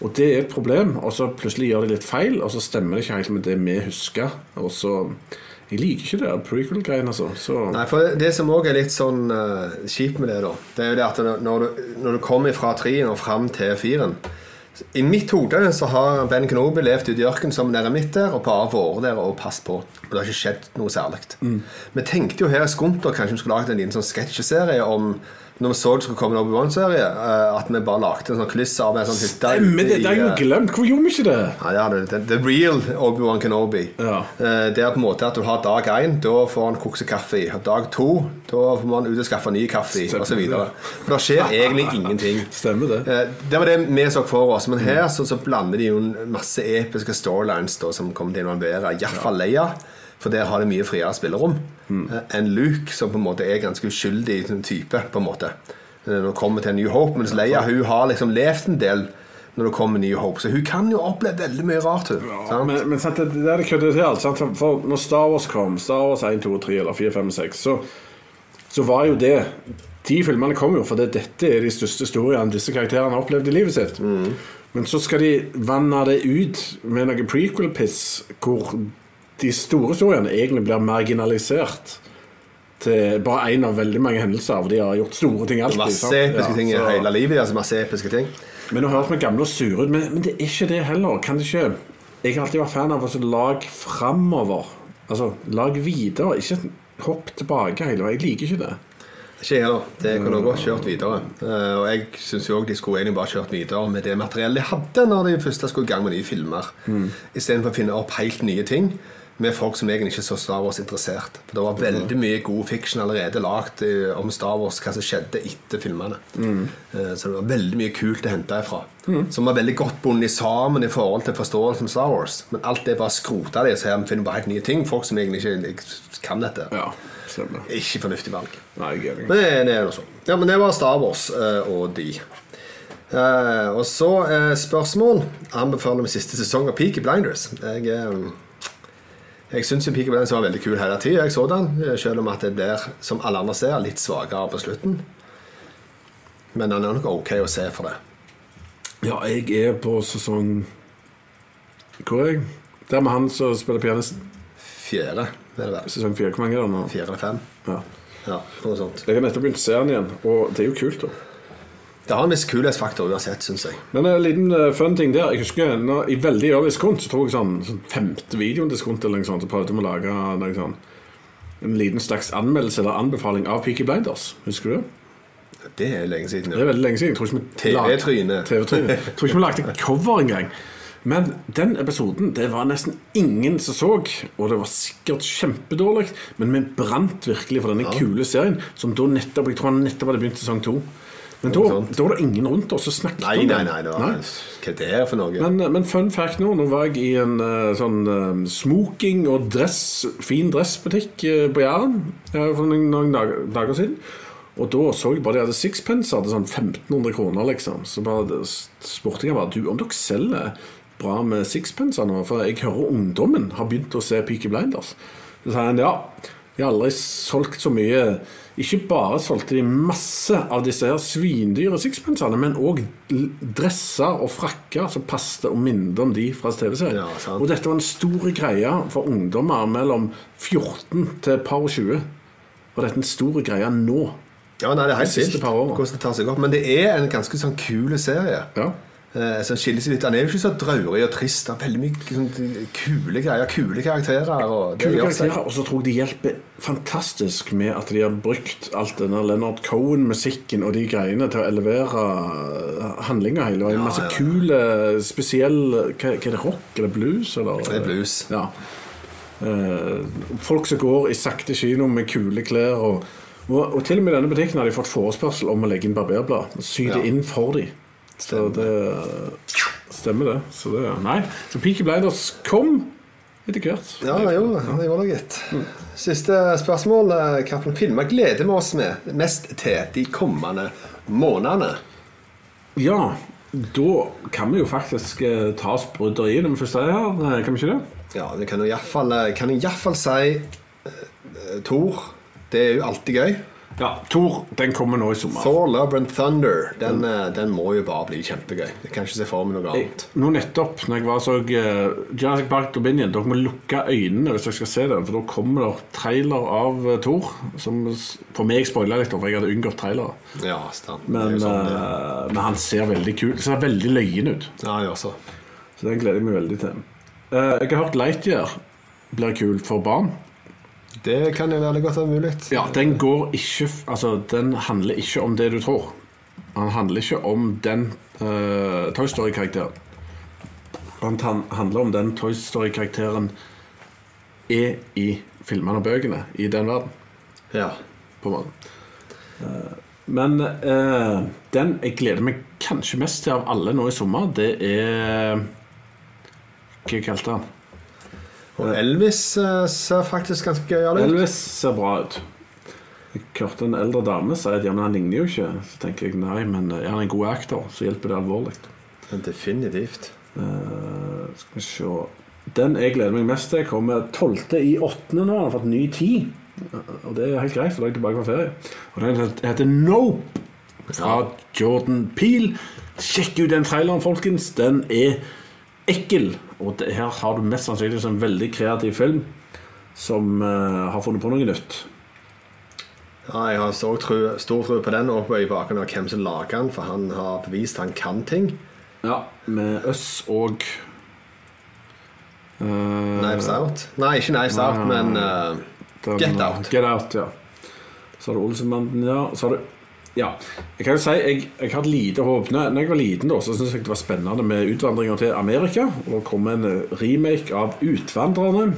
Og det er et problem. Og så plutselig gjør de litt feil, og så stemmer det ikke helt med det vi husker. Og så Jeg liker ikke det prequel-greiene, altså. Så
Nei, for det, som òg er litt sånn uh, kjipt med det, da, det er jo det at når du, når du kommer fra treen og fram til firen I mitt hode så har Ben Kenobi levd ute i ørkenen som en eremitt der og bare vært der og passet på. Og det har ikke skjedd noe særlig. Vi tenkte jo her i Skunter kanskje vi skulle lage en liten sånn sketsjeserie om når vi så det skulle komme en Obi-Wan-serie, eh, at vi bare lagde en sånn kliss av en sånn hytte
Stemmer det! Det har jeg jo
eh,
glemt. Hvorfor gjorde vi ikke det?
ja, ja, det, det, the real Obi-Wan Kenobi.
Ja.
Eh, Det er på en måte at du har dag én, da får han kokse kaffe i. Dag to, da får man ut og skaffe ny kaffe i, osv. For det skjer egentlig ingenting.
Stemmer det.
Det var det vi så for oss. Men her så, så blander de jo en masse episke storylines da, som kommer til å involvere iallfall Leia. For der har det mye friere spillerom mm. enn Luke, som på en måte er ganske uskyldig type. på en måte eh, Når det kommer til New Hope. Mens Leia hun har liksom levd en del når det kommer New Hope. Så hun kan jo oppleve veldig mye rart, hun. sant?
Men, men sant, det, det er det kødder til alt. Sant? For når Star Wars kom, Star Wars 1, 2, 3 eller 4, 5, 6, så, så var jo det De filmene kom jo fordi dette er de største historiene disse karakterene har opplevd i livet sitt. Men så skal de vanne det ut med noe prequel-piss hvor de store historiene egentlig blir marginalisert til bare én av veldig mange hendelser. For de har gjort store ting alltid.
Masse episke
Ja,
ting i
så-
hele livet. Altså masse episke ting.
men nå høres vi gamle og sure ut, men, men det er ikke det heller. Kan det ikke Jeg har alltid vært fan av å lage framover. Altså, lag videre. Ikke hopp tilbake hele veien. Jeg liker ikke det.
Ikke jeg heller. Det kunne godt kjørt videre. Eh, og jeg syns òg de skulle egentlig bare kjørt videre med det materiellet de hadde når de først skulle i gang med nye filmer.
Mm.
Istedenfor å finne opp helt nye ting med folk som egentlig ikke er så Star Wars interessert. For det var veldig mye god fiction allerede lagd eh, om Star Wars, hva som skjedde etter filmene.
Mm.
Så det var veldig mye kult å hente ifra. Som var veldig godt bundet sammen i forhold til forståelsen av Star Wars. Men alt det bare skrota de, så her finner bare helt nye ting. Folk som egentlig ikke kan dette.
Ja, stemmer.
Ikke fornuftig valg.
Nei.
Men det, er sånn. Ja, men det var Star Wars eh, og de. Og så spørsmål. Anbefaler vi siste sesong av Peaky Blinders. Jeg, jeg syns Peaky Blinders var veldig kul hele tida. Jeg så den, selv om at det blir, som alle andre ser, litt svakere på slutten. Men den er nok ok å se for det.
Ja, jeg er på sesong Hvor er jeg? Der med han som spiller pianist.
Fjerde, er det vel.
Sesong fire. Hvor mange er det nå?
Fjerde eller fem.
Ja.
Ja, noe sånt.
Jeg har nettopp begynt å se den igjen, og det er jo kult. da
Det har en viss kulhetsfaktor uansett, syns jeg.
Men en liten uh, fun ting der. Jeg husker når, I veldig early sekund så tok jeg sånn, sånn femte videoen til skont eller noe sånt, så prøvde vi å lage noe sånn, en liten slags anmeldelse eller anbefaling av Peaky Blinders. Husker du det?
Det er lenge siden.
Det er veldig lenge siden. Tror
TV-tryne.
TV-tryne. Tror ikke vi lagde cover engang. Men den episoden det var nesten ingen som så, og det var sikkert kjempedårlig. Men vi brant virkelig for denne kule serien, som da nettopp Jeg tror han nettopp hadde begynt sesong to. Men da, da var det ingen rundt oss som snakket
Nei,
om
nei,
den.
nei. Det var, hva er det her for noe?
Men, men fun fact nå, nå var jeg i en eh, sånn eh, smoking- og dress, fin dressbutikk eh, på Jæren eh, for noen, dager, dager siden. Og da så jeg bare de hadde sixpence, hadde sånn 1500 kroner, liksom. Så bare spurte jeg bare du, om dere selger bra med sixpencer nå, for jeg hører ungdommen har begynt å se Peaky Blinders. Så sa han ja, de har aldri solgt så mye Ikke bare solgte de masse av disse her svindyre sixpensene, men òg dresser og frakker som passet og minnet om de fra TV-serien.
Ja,
og dette var en stor greie for ungdommer mellom 14 til par og 20. Og dette er en stor greie nå.
Ja, nei, det er helt vilt hvordan det tar seg opp. Men det er en ganske sånn kul serie.
Ja.
Eh, som skiller seg litt. Han er jo ikke så draurig og trist. Han har veldig mye sånn, kule greier, kule karakterer. Og det
Kule karakterer, og så tror jeg de hjelper fantastisk med at de har brukt alt denne Leonard Cohen-musikken og de greiene til å elevere handlinga hele veien.
Ja,
Masse
ja,
kule, spesiell hva, hva er det, rock eller blues? Eller?
Det er blues.
Ja. Eh, folk som går i sakte kino med kule klær. Og, og, og til og med i denne butikken har de fått forespørsel om å legge inn barberblad. Sy det inn for dem. Så det stemmer, det. Så det nei. Så Peaky Blinders kom etter hvert.
Ja, det gjorde det. Det gjorde gitt. Siste spørsmål. eh, Hvilke filmer gleder vi oss med mest til de kommende månedene?
Ja, da kan vi jo faktisk eh, ta oss brydderiet når vi først er her. eh, Kan vi ikke det?
Ja, vi kan iallfall si eh, Thor. Det er jo alltid gøy.
Ja, Thor, den kommer nå i sommer.
Thor, Love and Thunder. Den, mm. den må jo bare bli kjempegøy. Jeg kan ikke se for meg noe
Jeg,
annet.
nå nettopp, når jeg var så uh, Jurassic Park Dominion Dere må lukke øynene hvis dere skal se den, for da kommer det trailer av uh, Thor. Som for meg spoila litt, for jeg hadde unngått trailere.
Ja, stand.
Men,
sånn, ja.
eh, men han ser veldig kul Ser veldig løyen ut.
Ja, jeg også.
Så den gleder jeg meg veldig til. Uh, jeg har hørt Lightyear blir kul for barn.
Det kan jo veldig godt være mulig.
Ja, den går ikke Altså, den handler ikke om det du tror. Han handler ikke om den uh, Toy Story-karakteren. Han handler om den Toy Story-karakteren er i filmene og bøkene i den verden.
Ja.
På en måte. Eh, men uh, den jeg gleder meg kanskje mest til av alle nå i sommer, det er Hva kalte han?
Og Elvis eh, ser faktisk ganske gøyal ut.
Elvis ser bra ut. Jeg hørte en eldre dame si at ja, men han ligner jo ikke. Så tenker jeg nei, men er han en god actor, så hjelper det alvorlig.
Definitivt.
Eh, skal vi se Den jeg gleder meg mest til, kommer 12. i 8. nå. Han har fått ny tid. Og det er helt greit, for da er jeg tilbake fra ferie. Og den heter Nope av Jordan Peel. Sjekk ut den traileren, folkens. Den er ekkel. Og det, her har du mest sannsynlig en veldig kreativ film som uh, har funnet på noe nytt.
Ja, jeg har stor tro, stor tro på den, og på bakgrunn av hvem som lager den, for han har bevist han kan ting.
Ja, med Øss og uh,
Knives Out. Nei, ikke Knives Out, men uh,
Den,
Get Out.
Get Out, ja. Så har du Olsenbanden, ja. Så har du ja, jeg kan jo si jeg, jeg hadde lite håp Når når jeg var liten, da, så syntes jeg det var spennende med utvandringer til Amerika. Og det kom en remake av 'Utvandrerne',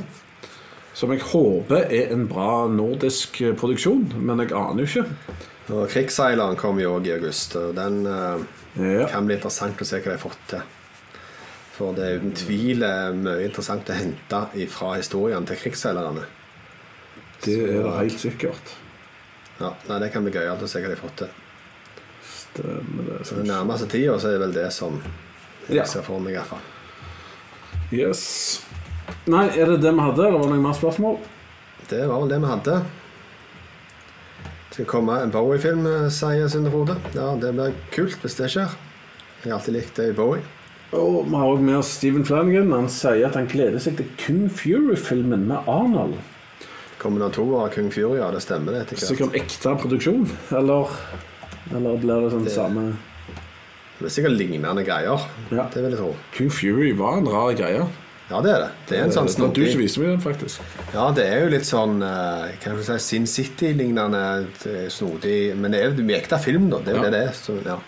som jeg håper er en bra nordisk produksjon. Men jeg aner jo ikke.
Og Krigsseileren kom jo òg i august. Og den uh,
Ja.
kan bli interessant å se hva de har fått til. For det er uten tvil eh, mye interessant å hente fra historien til krigsseilerne.
Det er det helt sikkert.
Ja, nei, Det kan bli gøyalt å se hva de har fått til.
Stemmer det.
Så Den nærmeste tida så er det vel det som
Ja.
jeg ser for meg. i hvert fall.
Yes. Nei, er det det vi hadde, eller var det noen mer spørsmål?
Det var vel det vi hadde. Det skal komme en Bowie-film, eh, sier Sunde Frode. Ja, det blir kult hvis det skjer. Jeg har alltid likt det i Bowie.
Og vi har også med oss Stephen Flanagan. Han sier at han gleder seg til kun Fury-filmen med Arnold.
Det av Kung Fury? Ja, det stemmer det. etter hvert.
Sikkert ekte produksjon, eller, eller blir det sånn
Det-
samme
Det er sikkert lignende greier.
Ja.
Det vil jeg tro.
Kung Fury var en rar greie.
Ja, det er det. Det er en sånn
det var du som viste meg den, faktisk.
Ja, det er jo litt sånn eh, Kan du si Sin City-lignende eh, snodig Men det er jo mye ekte film, da. Det er jo
Ja.
det det er. Så, ja.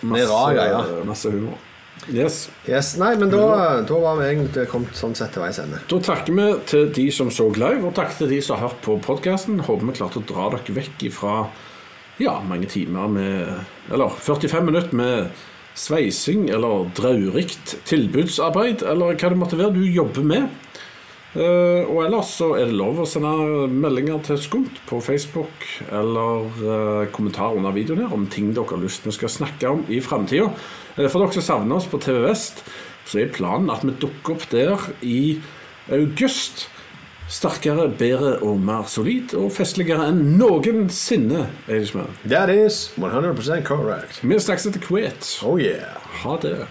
Det er rar greie.
masse humor. Yes.
Yes, Nei, men da, da var vi egentlig kommet sånn sett til veis ende.
Da takker vi til de som så live, og takk til de som har hørt på podkasten. Håper vi klarte å dra dere vekk fra ja, mange timer med Eller 45 minutter med sveising eller draurikt tilbudsarbeid, eller hva det måtte være du jobber med. Eh, og ellers så er det lov å sende meldinger til Skumt på Facebook eller uh, kommentar under videoen her om ting dere har lyst til vi skal snakke om i framtida. for dere som savner oss på TV Vest, så er planen at vi dukker opp der i august. Sterkere, bedre og mer solid og festligere enn noensinne. Eidesmann.
That is 100% correct.
Vi snakkes etter hvert.
Oh yeah.
Ha det.